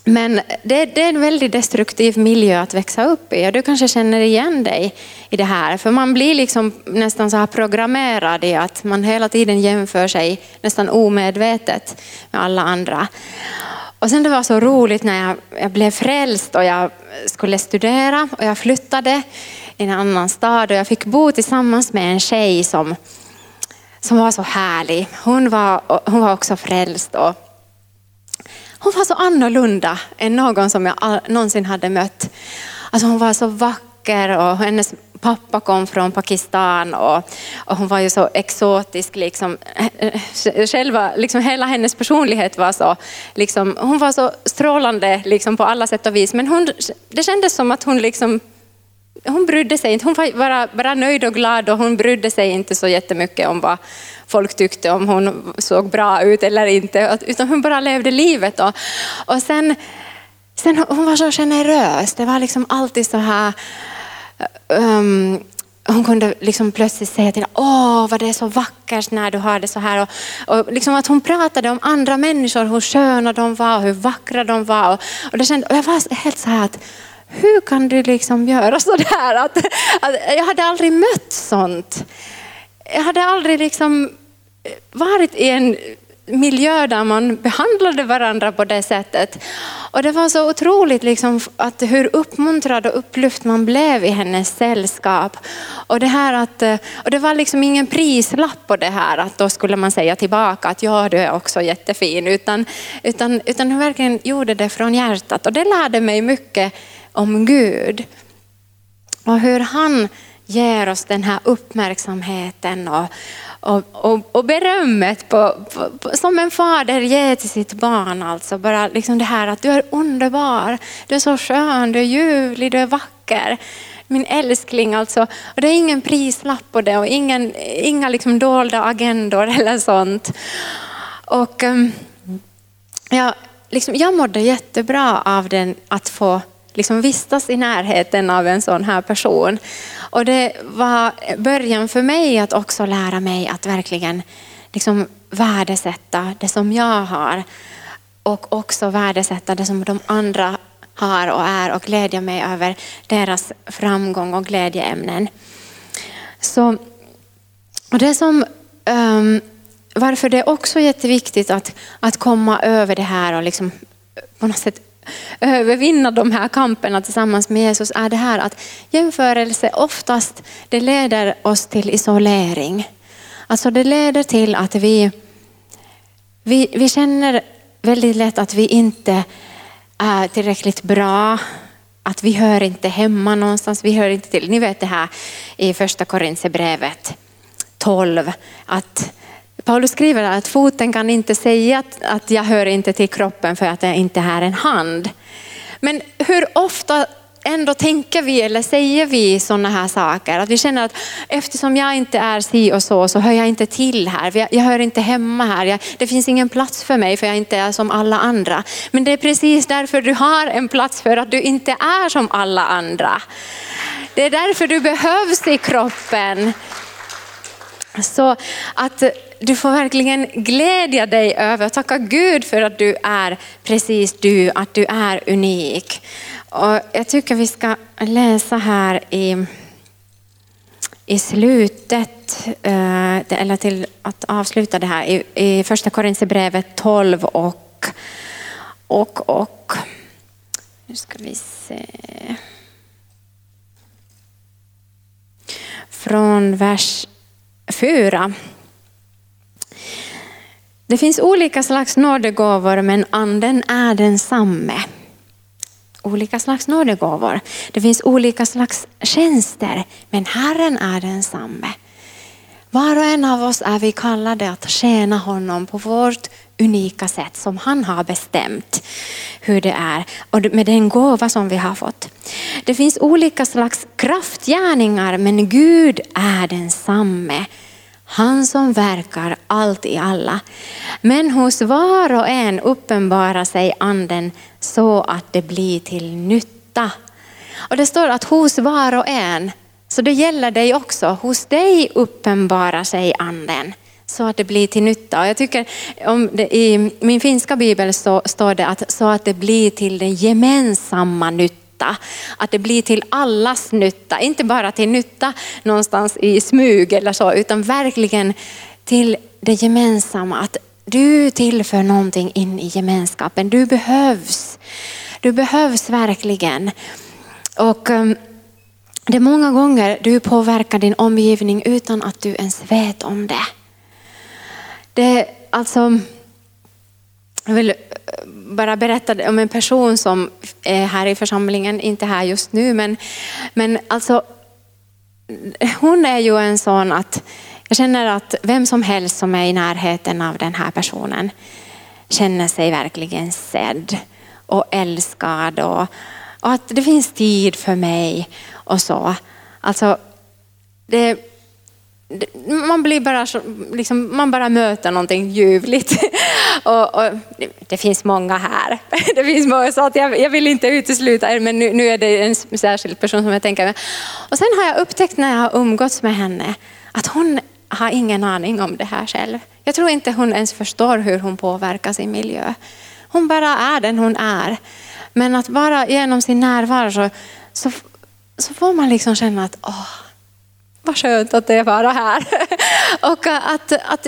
Speaker 1: men det, det, är en väldigt destruktiv miljö att växa upp i och du kanske känner igen dig i det här. För man blir liksom nästan så här programmerad i att man hela tiden jämför sig nästan omedvetet med alla andra. Och sen det var så roligt när jag, jag blev frälst och jag skulle studera och jag flyttade i en annan stad och jag fick bo tillsammans med en tjej som, som var så härlig. Hon var, hon var också frälst och hon var så annorlunda än någon som jag någonsin hade mött. Alltså hon var så vacker och hennes pappa kom från Pakistan och, och hon var ju så exotisk. Liksom. Eh, eh, själva, liksom, hela hennes personlighet var så, liksom, hon var så strålande liksom, på alla sätt och vis. Men hon, det kändes som att hon liksom hon brydde sig inte, hon var bara, bara nöjd och glad och hon brydde sig inte så jättemycket om vad folk tyckte om hon såg bra ut eller inte, utan hon bara levde livet. Och, och sen, sen hon var så generös, det var liksom alltid så här um, hon kunde liksom plötsligt säga till åh vad det är så vackert när du har det så här. Och, och liksom att hon pratade om andra människor, hur sköna de var, hur vackra de var. Och, och, det kände, och jag var helt så här att hur kan du liksom göra sådär? Att, att, jag hade aldrig mött sånt. Jag hade aldrig liksom varit i en miljö där man behandlade varandra på det sättet. Och det var så otroligt liksom att hur uppmuntrad och upplyft man blev i hennes sällskap. Och det, här att, och det var liksom ingen prislapp på det här att då skulle man säga tillbaka att ja du är också jättefin. Utan, utan, utan hon verkligen gjorde det från hjärtat och det lärde mig mycket om Gud. Och hur han ger oss den här uppmärksamheten och, och, och, och berömmet på, på, på, som en fader ger till sitt barn. Alltså bara liksom det här att du är underbar, du är så skön, du är ljuvlig, du är vacker. Min älskling alltså. Och det är ingen prislapp på det och ingen, inga liksom dolda agendor eller sånt. Och um, ja, liksom, jag mådde jättebra av den, att få liksom vistas i närheten av en sån här person. Och det var början för mig att också lära mig att verkligen liksom värdesätta det som jag har och också värdesätta det som de andra har och är och glädja mig över deras framgång och glädjeämnen. Så, och det som, um, varför det är också jätteviktigt att, att komma över det här och liksom på något sätt övervinna de här kamperna tillsammans med Jesus är det här att jämförelse oftast det leder oss till isolering. Alltså det leder till att vi, vi, vi känner väldigt lätt att vi inte är tillräckligt bra, att vi hör inte hemma någonstans, vi hör inte till. Ni vet det här i första Korintierbrevet 12, att Paulus skriver att foten kan inte säga att, att jag hör inte till kroppen för att jag inte är en hand. Men hur ofta ändå tänker vi eller säger vi sådana här saker? Att vi känner att eftersom jag inte är si och så, så hör jag inte till här. Jag hör inte hemma här. Jag, det finns ingen plats för mig för jag inte är som alla andra. Men det är precis därför du har en plats för att du inte är som alla andra. Det är därför du behövs i kroppen. Så att du får verkligen glädja dig över och tacka Gud för att du är precis du, att du är unik. Och jag tycker vi ska läsa här i, i slutet, eh, eller till att avsluta det här, i, i första Korinthierbrevet 12 och, och, och, nu ska vi se. Från vers 4. Det finns olika slags nådegåvor men anden är densamme. Olika slags nådegåvor. Det finns olika slags tjänster men Herren är densamme. Var och en av oss är vi kallade att tjäna honom på vårt unika sätt som han har bestämt hur det är och med den gåva som vi har fått. Det finns olika slags kraftgärningar men Gud är densamme. Han som verkar allt i alla. Men hos var och en uppenbarar sig anden så att det blir till nytta. Och det står att hos var och en, så det gäller dig också. Hos dig uppenbarar sig anden så att det blir till nytta. Och jag tycker om det, I min finska bibel så står det att så att det blir till den gemensamma nytta. Att det blir till allas nytta, inte bara till nytta någonstans i smyg eller så, utan verkligen till det gemensamma. Att du tillför någonting in i gemenskapen. Du behövs. Du behövs verkligen. Och um, det är många gånger du påverkar din omgivning utan att du ens vet om det. Det alltså, jag vill bara berätta om en person som är här i församlingen, inte här just nu, men, men alltså hon är ju en sån att jag känner att vem som helst som är i närheten av den här personen känner sig verkligen sedd och älskad och, och att det finns tid för mig och så. Alltså, det, man blir bara så, liksom, man bara möter någonting ljuvligt. och, och, det finns många här. det finns många, så att jag, jag vill inte utesluta er, men nu, nu, är det en särskild person som jag tänker med. Och sen har jag upptäckt när jag har umgåtts med henne att hon har ingen aning om det här själv. Jag tror inte hon ens förstår hur hon påverkar sin miljö. Hon bara är den hon är. Men att bara genom sin närvaro så, så, så får man liksom känna att åh, vad skönt att det är bara här. och eh, att, att,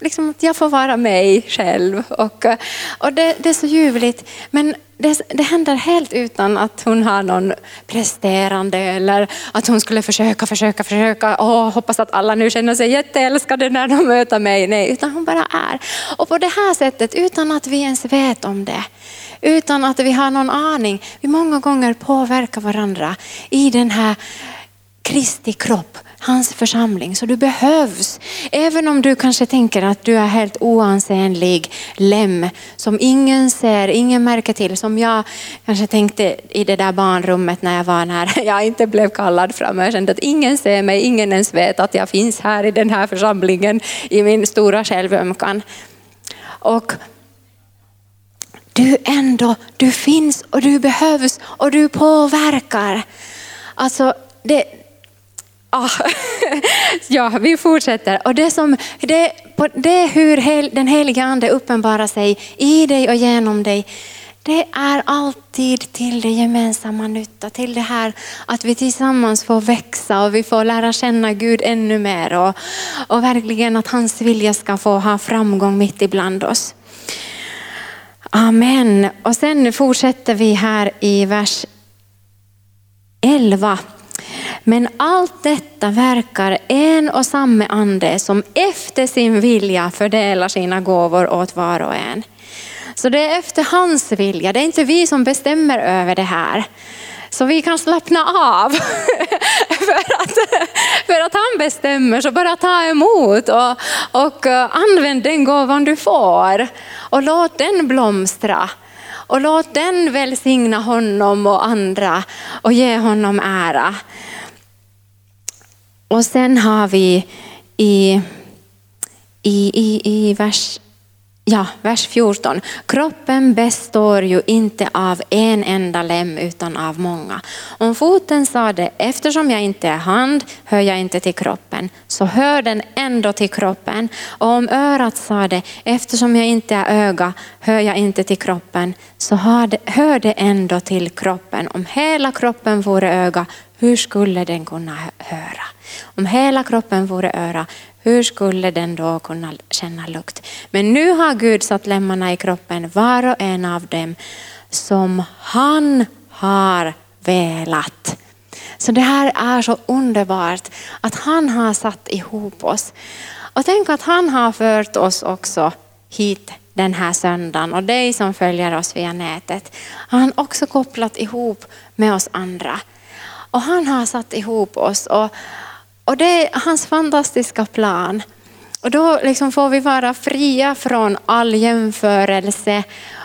Speaker 1: liksom, att jag får vara mig själv. Och, eh, och det, det är så ljuvligt. Men det, det händer helt utan att hon har någon presterande eller att hon skulle försöka, försöka, försöka. Åh, hoppas att alla nu känner sig jätteälskade när de möter mig. Nej, utan hon bara är. Och på det här sättet, utan att vi ens vet om det, utan att vi har någon aning, vi många gånger påverkar varandra i den här Kristi kropp, hans församling. Så du behövs. Även om du kanske tänker att du är helt oansenlig lem som ingen ser, ingen märker till. Som jag kanske tänkte i det där barnrummet när jag var när jag inte blev kallad fram. Jag kände att ingen ser mig, ingen ens vet att jag finns här i den här församlingen i min stora självömkan. Och du ändå, du finns och du behövs och du påverkar. Alltså, det, Ah, ja, vi fortsätter. Och det, som, det, det är hur hel, den heliga ande uppenbarar sig i dig och genom dig. Det är alltid till det gemensamma nytta, till det här att vi tillsammans får växa och vi får lära känna Gud ännu mer och, och verkligen att hans vilja ska få ha framgång mitt ibland oss. Amen. Och sen fortsätter vi här i vers 11. Men allt detta verkar en och samma ande som efter sin vilja fördelar sina gåvor åt var och en. Så det är efter hans vilja, det är inte vi som bestämmer över det här. Så vi kan slappna av. för, att, för att han bestämmer, så bara ta emot och, och eh, använd den gåvan du får. Och låt den blomstra. Och låt den välsigna honom och andra och ge honom ära. Och sen har vi i, i, i, i vers, ja, vers 14. Kroppen består ju inte av en enda lem utan av många. Om foten sade, eftersom jag inte är hand hör jag inte till kroppen, så hör den ändå till kroppen. Och om örat sade, eftersom jag inte är öga hör jag inte till kroppen, så hör det ändå till kroppen. Om hela kroppen vore öga, hur skulle den kunna höra? Om hela kroppen vore öra, hur skulle den då kunna känna lukt? Men nu har Gud satt lemmarna i kroppen, var och en av dem, som han har velat. Så det här är så underbart att han har satt ihop oss. Och tänk att han har fört oss också hit den här söndagen och dig som följer oss via nätet. Han har också kopplat ihop med oss andra. Och han har satt ihop oss. Och Och det är hans fantastiska plan. Och då liksom får vi vara fria från all jämförelse,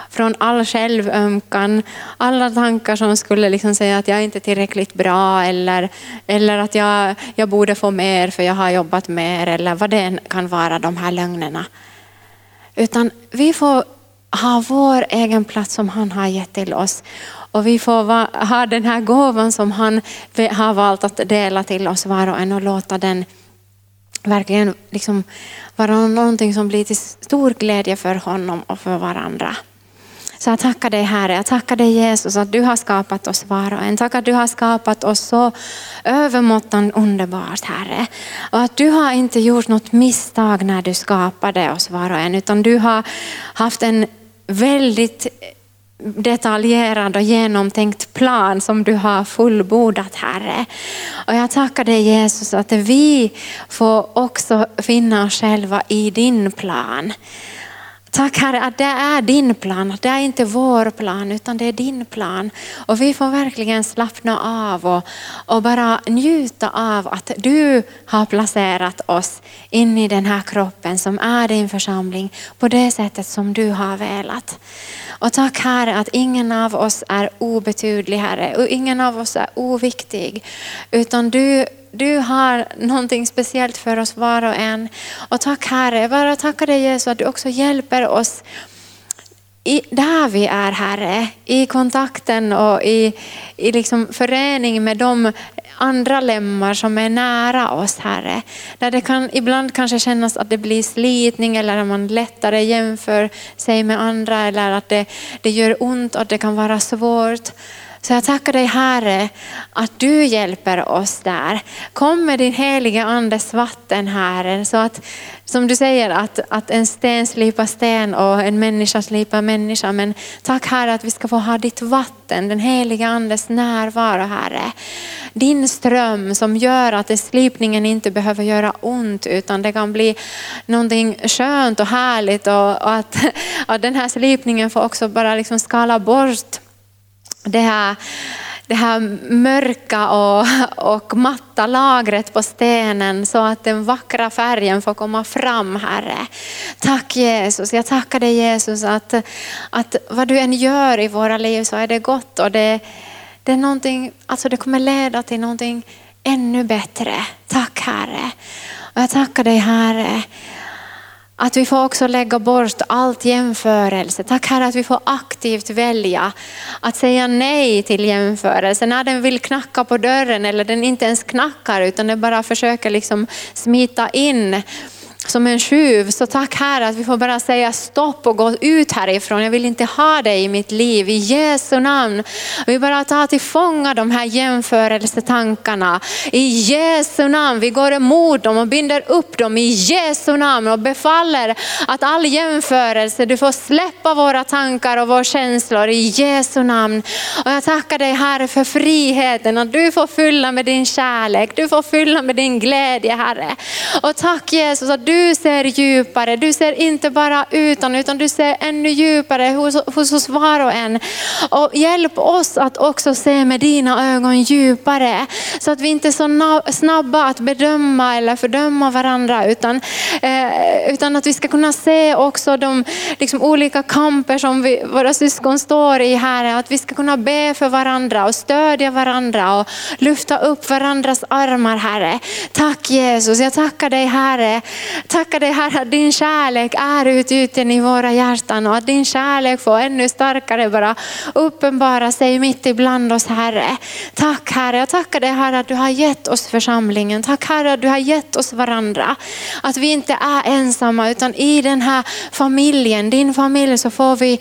Speaker 1: från all självömkan, alla tankar som skulle liksom säga att jag är inte är tillräckligt bra eller, eller att jag, jag borde få mer för jag har jobbat mer eller vad det än kan vara, de här lögnerna. Utan vi får ha vår egen plats som han har gett till oss. Och vi får ha den här gåvan som han har valt att dela till oss var och en och låta den verkligen liksom vara någonting som blir till stor glädje för honom och för varandra. Så jag tackar dig Herre, jag tackar dig Jesus att du har skapat oss var och en. Tack att du har skapat oss så övermåttan underbart Herre. Och att du har inte gjort något misstag när du skapade oss var och en, utan du har haft en väldigt detaljerad och genomtänkt plan som du har fullbordat Herre. Och jag tackar dig Jesus att vi får också finna oss själva i din plan. Tack Herre att det är din plan, det är inte vår plan utan det är din plan. Och vi får verkligen slappna av och, och bara njuta av att du har placerat oss in i den här kroppen som är din församling på det sättet som du har velat. Och tack Herre att ingen av oss är obetydlig Herre och ingen av oss är oviktig utan du du har någonting speciellt för oss var och en. Och tack Herre, jag bara tackar dig Jesus att du också hjälper oss i, där vi är Herre, i kontakten och i, i liksom förening med de andra lemmar som är nära oss Herre. Där det kan ibland kanske kännas att det blir slitning eller att man lättare jämför sig med andra eller att det, det gör ont och att det kan vara svårt. Så jag tackar dig Herre att du hjälper oss där. Kom med din heliga andes vatten Herre. Så att, som du säger att, att en sten slipar sten och en människa slipar människa. Men tack Herre att vi ska få ha ditt vatten, den heliga andes närvaro Herre. Din ström som gör att slipningen inte behöver göra ont utan det kan bli någonting skönt och härligt. Och, och att, att den här slipningen får också bara liksom skala bort det här, det här mörka och, och matta lagret på stenen så att den vackra färgen får komma fram Herre. Tack Jesus, jag tackar dig Jesus att, att vad du än gör i våra liv så är det gott och det, det, är någonting, alltså det kommer leda till någonting ännu bättre. Tack Herre. Och jag tackar dig Herre att vi får också lägga bort allt jämförelse. Tack Herre att vi får aktivt välja att säga nej till jämförelse. När den vill knacka på dörren eller den inte ens knackar utan den bara försöker liksom smita in som en tjuv. Så tack Herre att vi får bara säga stopp och gå ut härifrån. Jag vill inte ha dig i mitt liv. I Jesu namn. Vi bara tar till fånga de här jämförelsetankarna. I Jesu namn. Vi går emot dem och binder upp dem i Jesu namn och befaller att all jämförelse, du får släppa våra tankar och våra känslor i Jesu namn. Och jag tackar dig Herre för friheten, att du får fylla med din kärlek, du får fylla med din glädje Herre. Och tack Jesus att du ser djupare. Du ser inte bara utan utan du ser ännu djupare hos, hos oss var och en. Och hjälp oss att också se med dina ögon djupare. Så att vi inte är så snabba att bedöma eller fördöma varandra utan, eh, utan att vi ska kunna se också de liksom, olika kamper som vi, våra syskon står i här. Att vi ska kunna be för varandra och stödja varandra och lyfta upp varandras armar Herre. Tack Jesus, jag tackar dig Herre Tackar dig Herre att din kärlek är utgjuten i våra hjärtan och att din kärlek får ännu starkare bara uppenbara sig mitt ibland oss Herre. Tack Herre, jag tackar dig Herre att du har gett oss församlingen. Tack Herre att du har gett oss varandra. Att vi inte är ensamma utan i den här familjen, din familj så får vi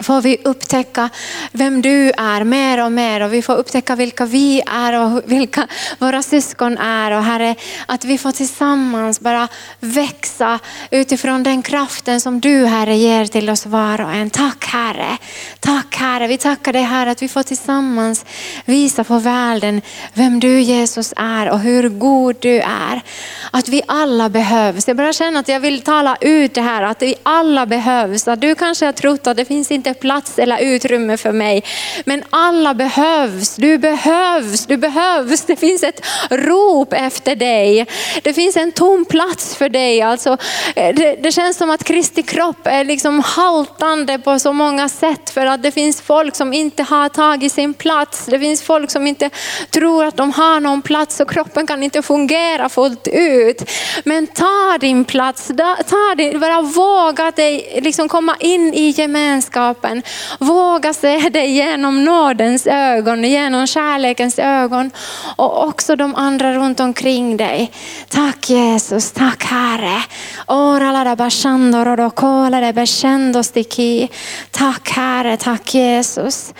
Speaker 1: får vi upptäcka vem du är mer och mer och vi får upptäcka vilka vi är och vilka våra syskon är. Och Herre, att vi får tillsammans bara växa utifrån den kraften som du Herre ger till oss var och en. Tack Herre. Tack Herre. Vi tackar dig Herre att vi får tillsammans visa för världen vem du Jesus är och hur god du är. att vi alla behövs. Jag bara känner att jag vill tala ut det här, att vi alla behövs. Att du kanske har trott att det finns inte plats eller utrymme för mig. Men alla behövs, du behövs, du behövs. Det finns ett rop efter dig. Det finns en tom plats för dig. Alltså, eh, det, det känns som att Kristi kropp är liksom haltande på så många sätt för att det finns folk som inte har tagit sin plats. Det finns folk som inte tror att de har någon plats och kroppen kan inte fungera fullt ut. Men ta din plats, ta din, bara våga dig liksom komma in i gemenskap kroppen. Våga se dig genom nådens ögon, genom kärlekens ögon och också de andra runt omkring dig. Tack Jesus, tack Herre. Tack Herre, tack Jesus.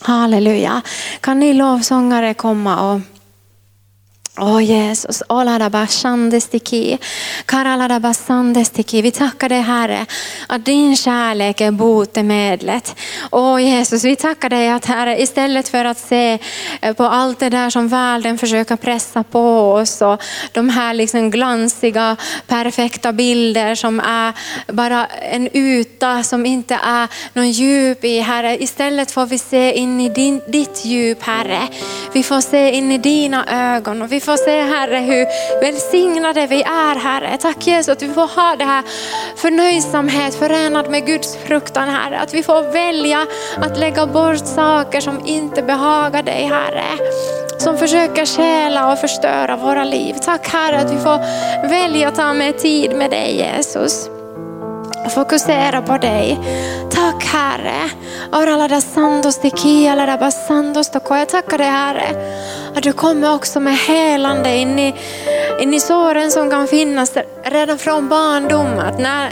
Speaker 1: Halleluja. Kan ni lovsångare komma och Åh oh Jesus, vi tackar dig Herre att din kärlek är botemedlet. Åh oh Jesus, vi tackar dig att Herre istället för att se eh, på allt det där som världen försöker pressa på oss och de här liksom glansiga perfekta bilder som är bara en yta som inte är någon djup i Herre. Istället får vi se in i din, ditt djup Herre. Vi får se in i dina ögon och vi får se Herre hur välsignade vi är Herre. Tack Jesus att vi får ha det här förnöjsamhet förenad med Guds fruktan Herre. Att vi får välja att lägga bort saker som inte behagar dig Herre. Som försöker stjäla och förstöra våra liv. Tack Herre att vi får välja att ta med tid med dig Jesus och fokusera på dig. Tack Herre. Jag tackar dig Herre att du kommer också med helande in i, in i såren som kan finnas redan från barndomen. När,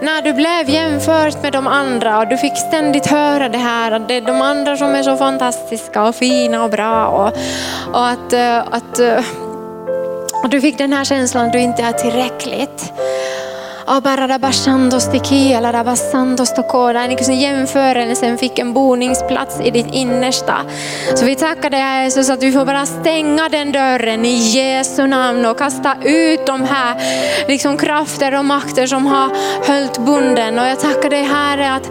Speaker 1: när du blev jämfört med de andra och du fick ständigt höra det här att det är de andra som är så fantastiska och fina och bra och, och att, eh, att eh, att du fick den här känslan att du inte är tillräckligt. Liksom jämförelsen fick en boningsplats i ditt innersta. Så vi tackar dig Jesus att vi får bara stänga den dörren i Jesu namn och kasta ut de här liksom, krafter och makter som har höljt bunden. Och jag tackar dig Herre att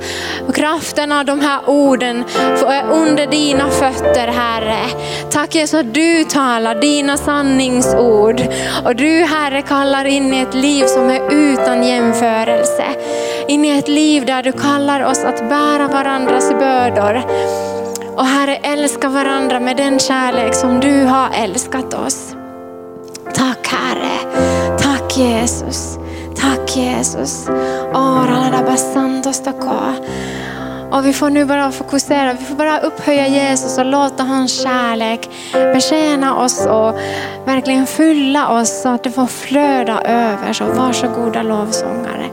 Speaker 1: kraften av de här orden är under dina fötter Herre. Tack Jesus att du talar dina sanningsord och du Herre kallar in i ett liv som är utan jämförelse. In i ett liv där du kallar oss att bära varandras bördor. Och Herre, älska varandra med den kärlek som du har älskat oss. Tack Herre, tack Jesus, tack Jesus. Och vi får nu bara fokusera, vi får bara upphöja Jesus och låta hans kärlek betjäna oss och verkligen fylla oss så att det får flöda över. Så varsågoda lovsångare.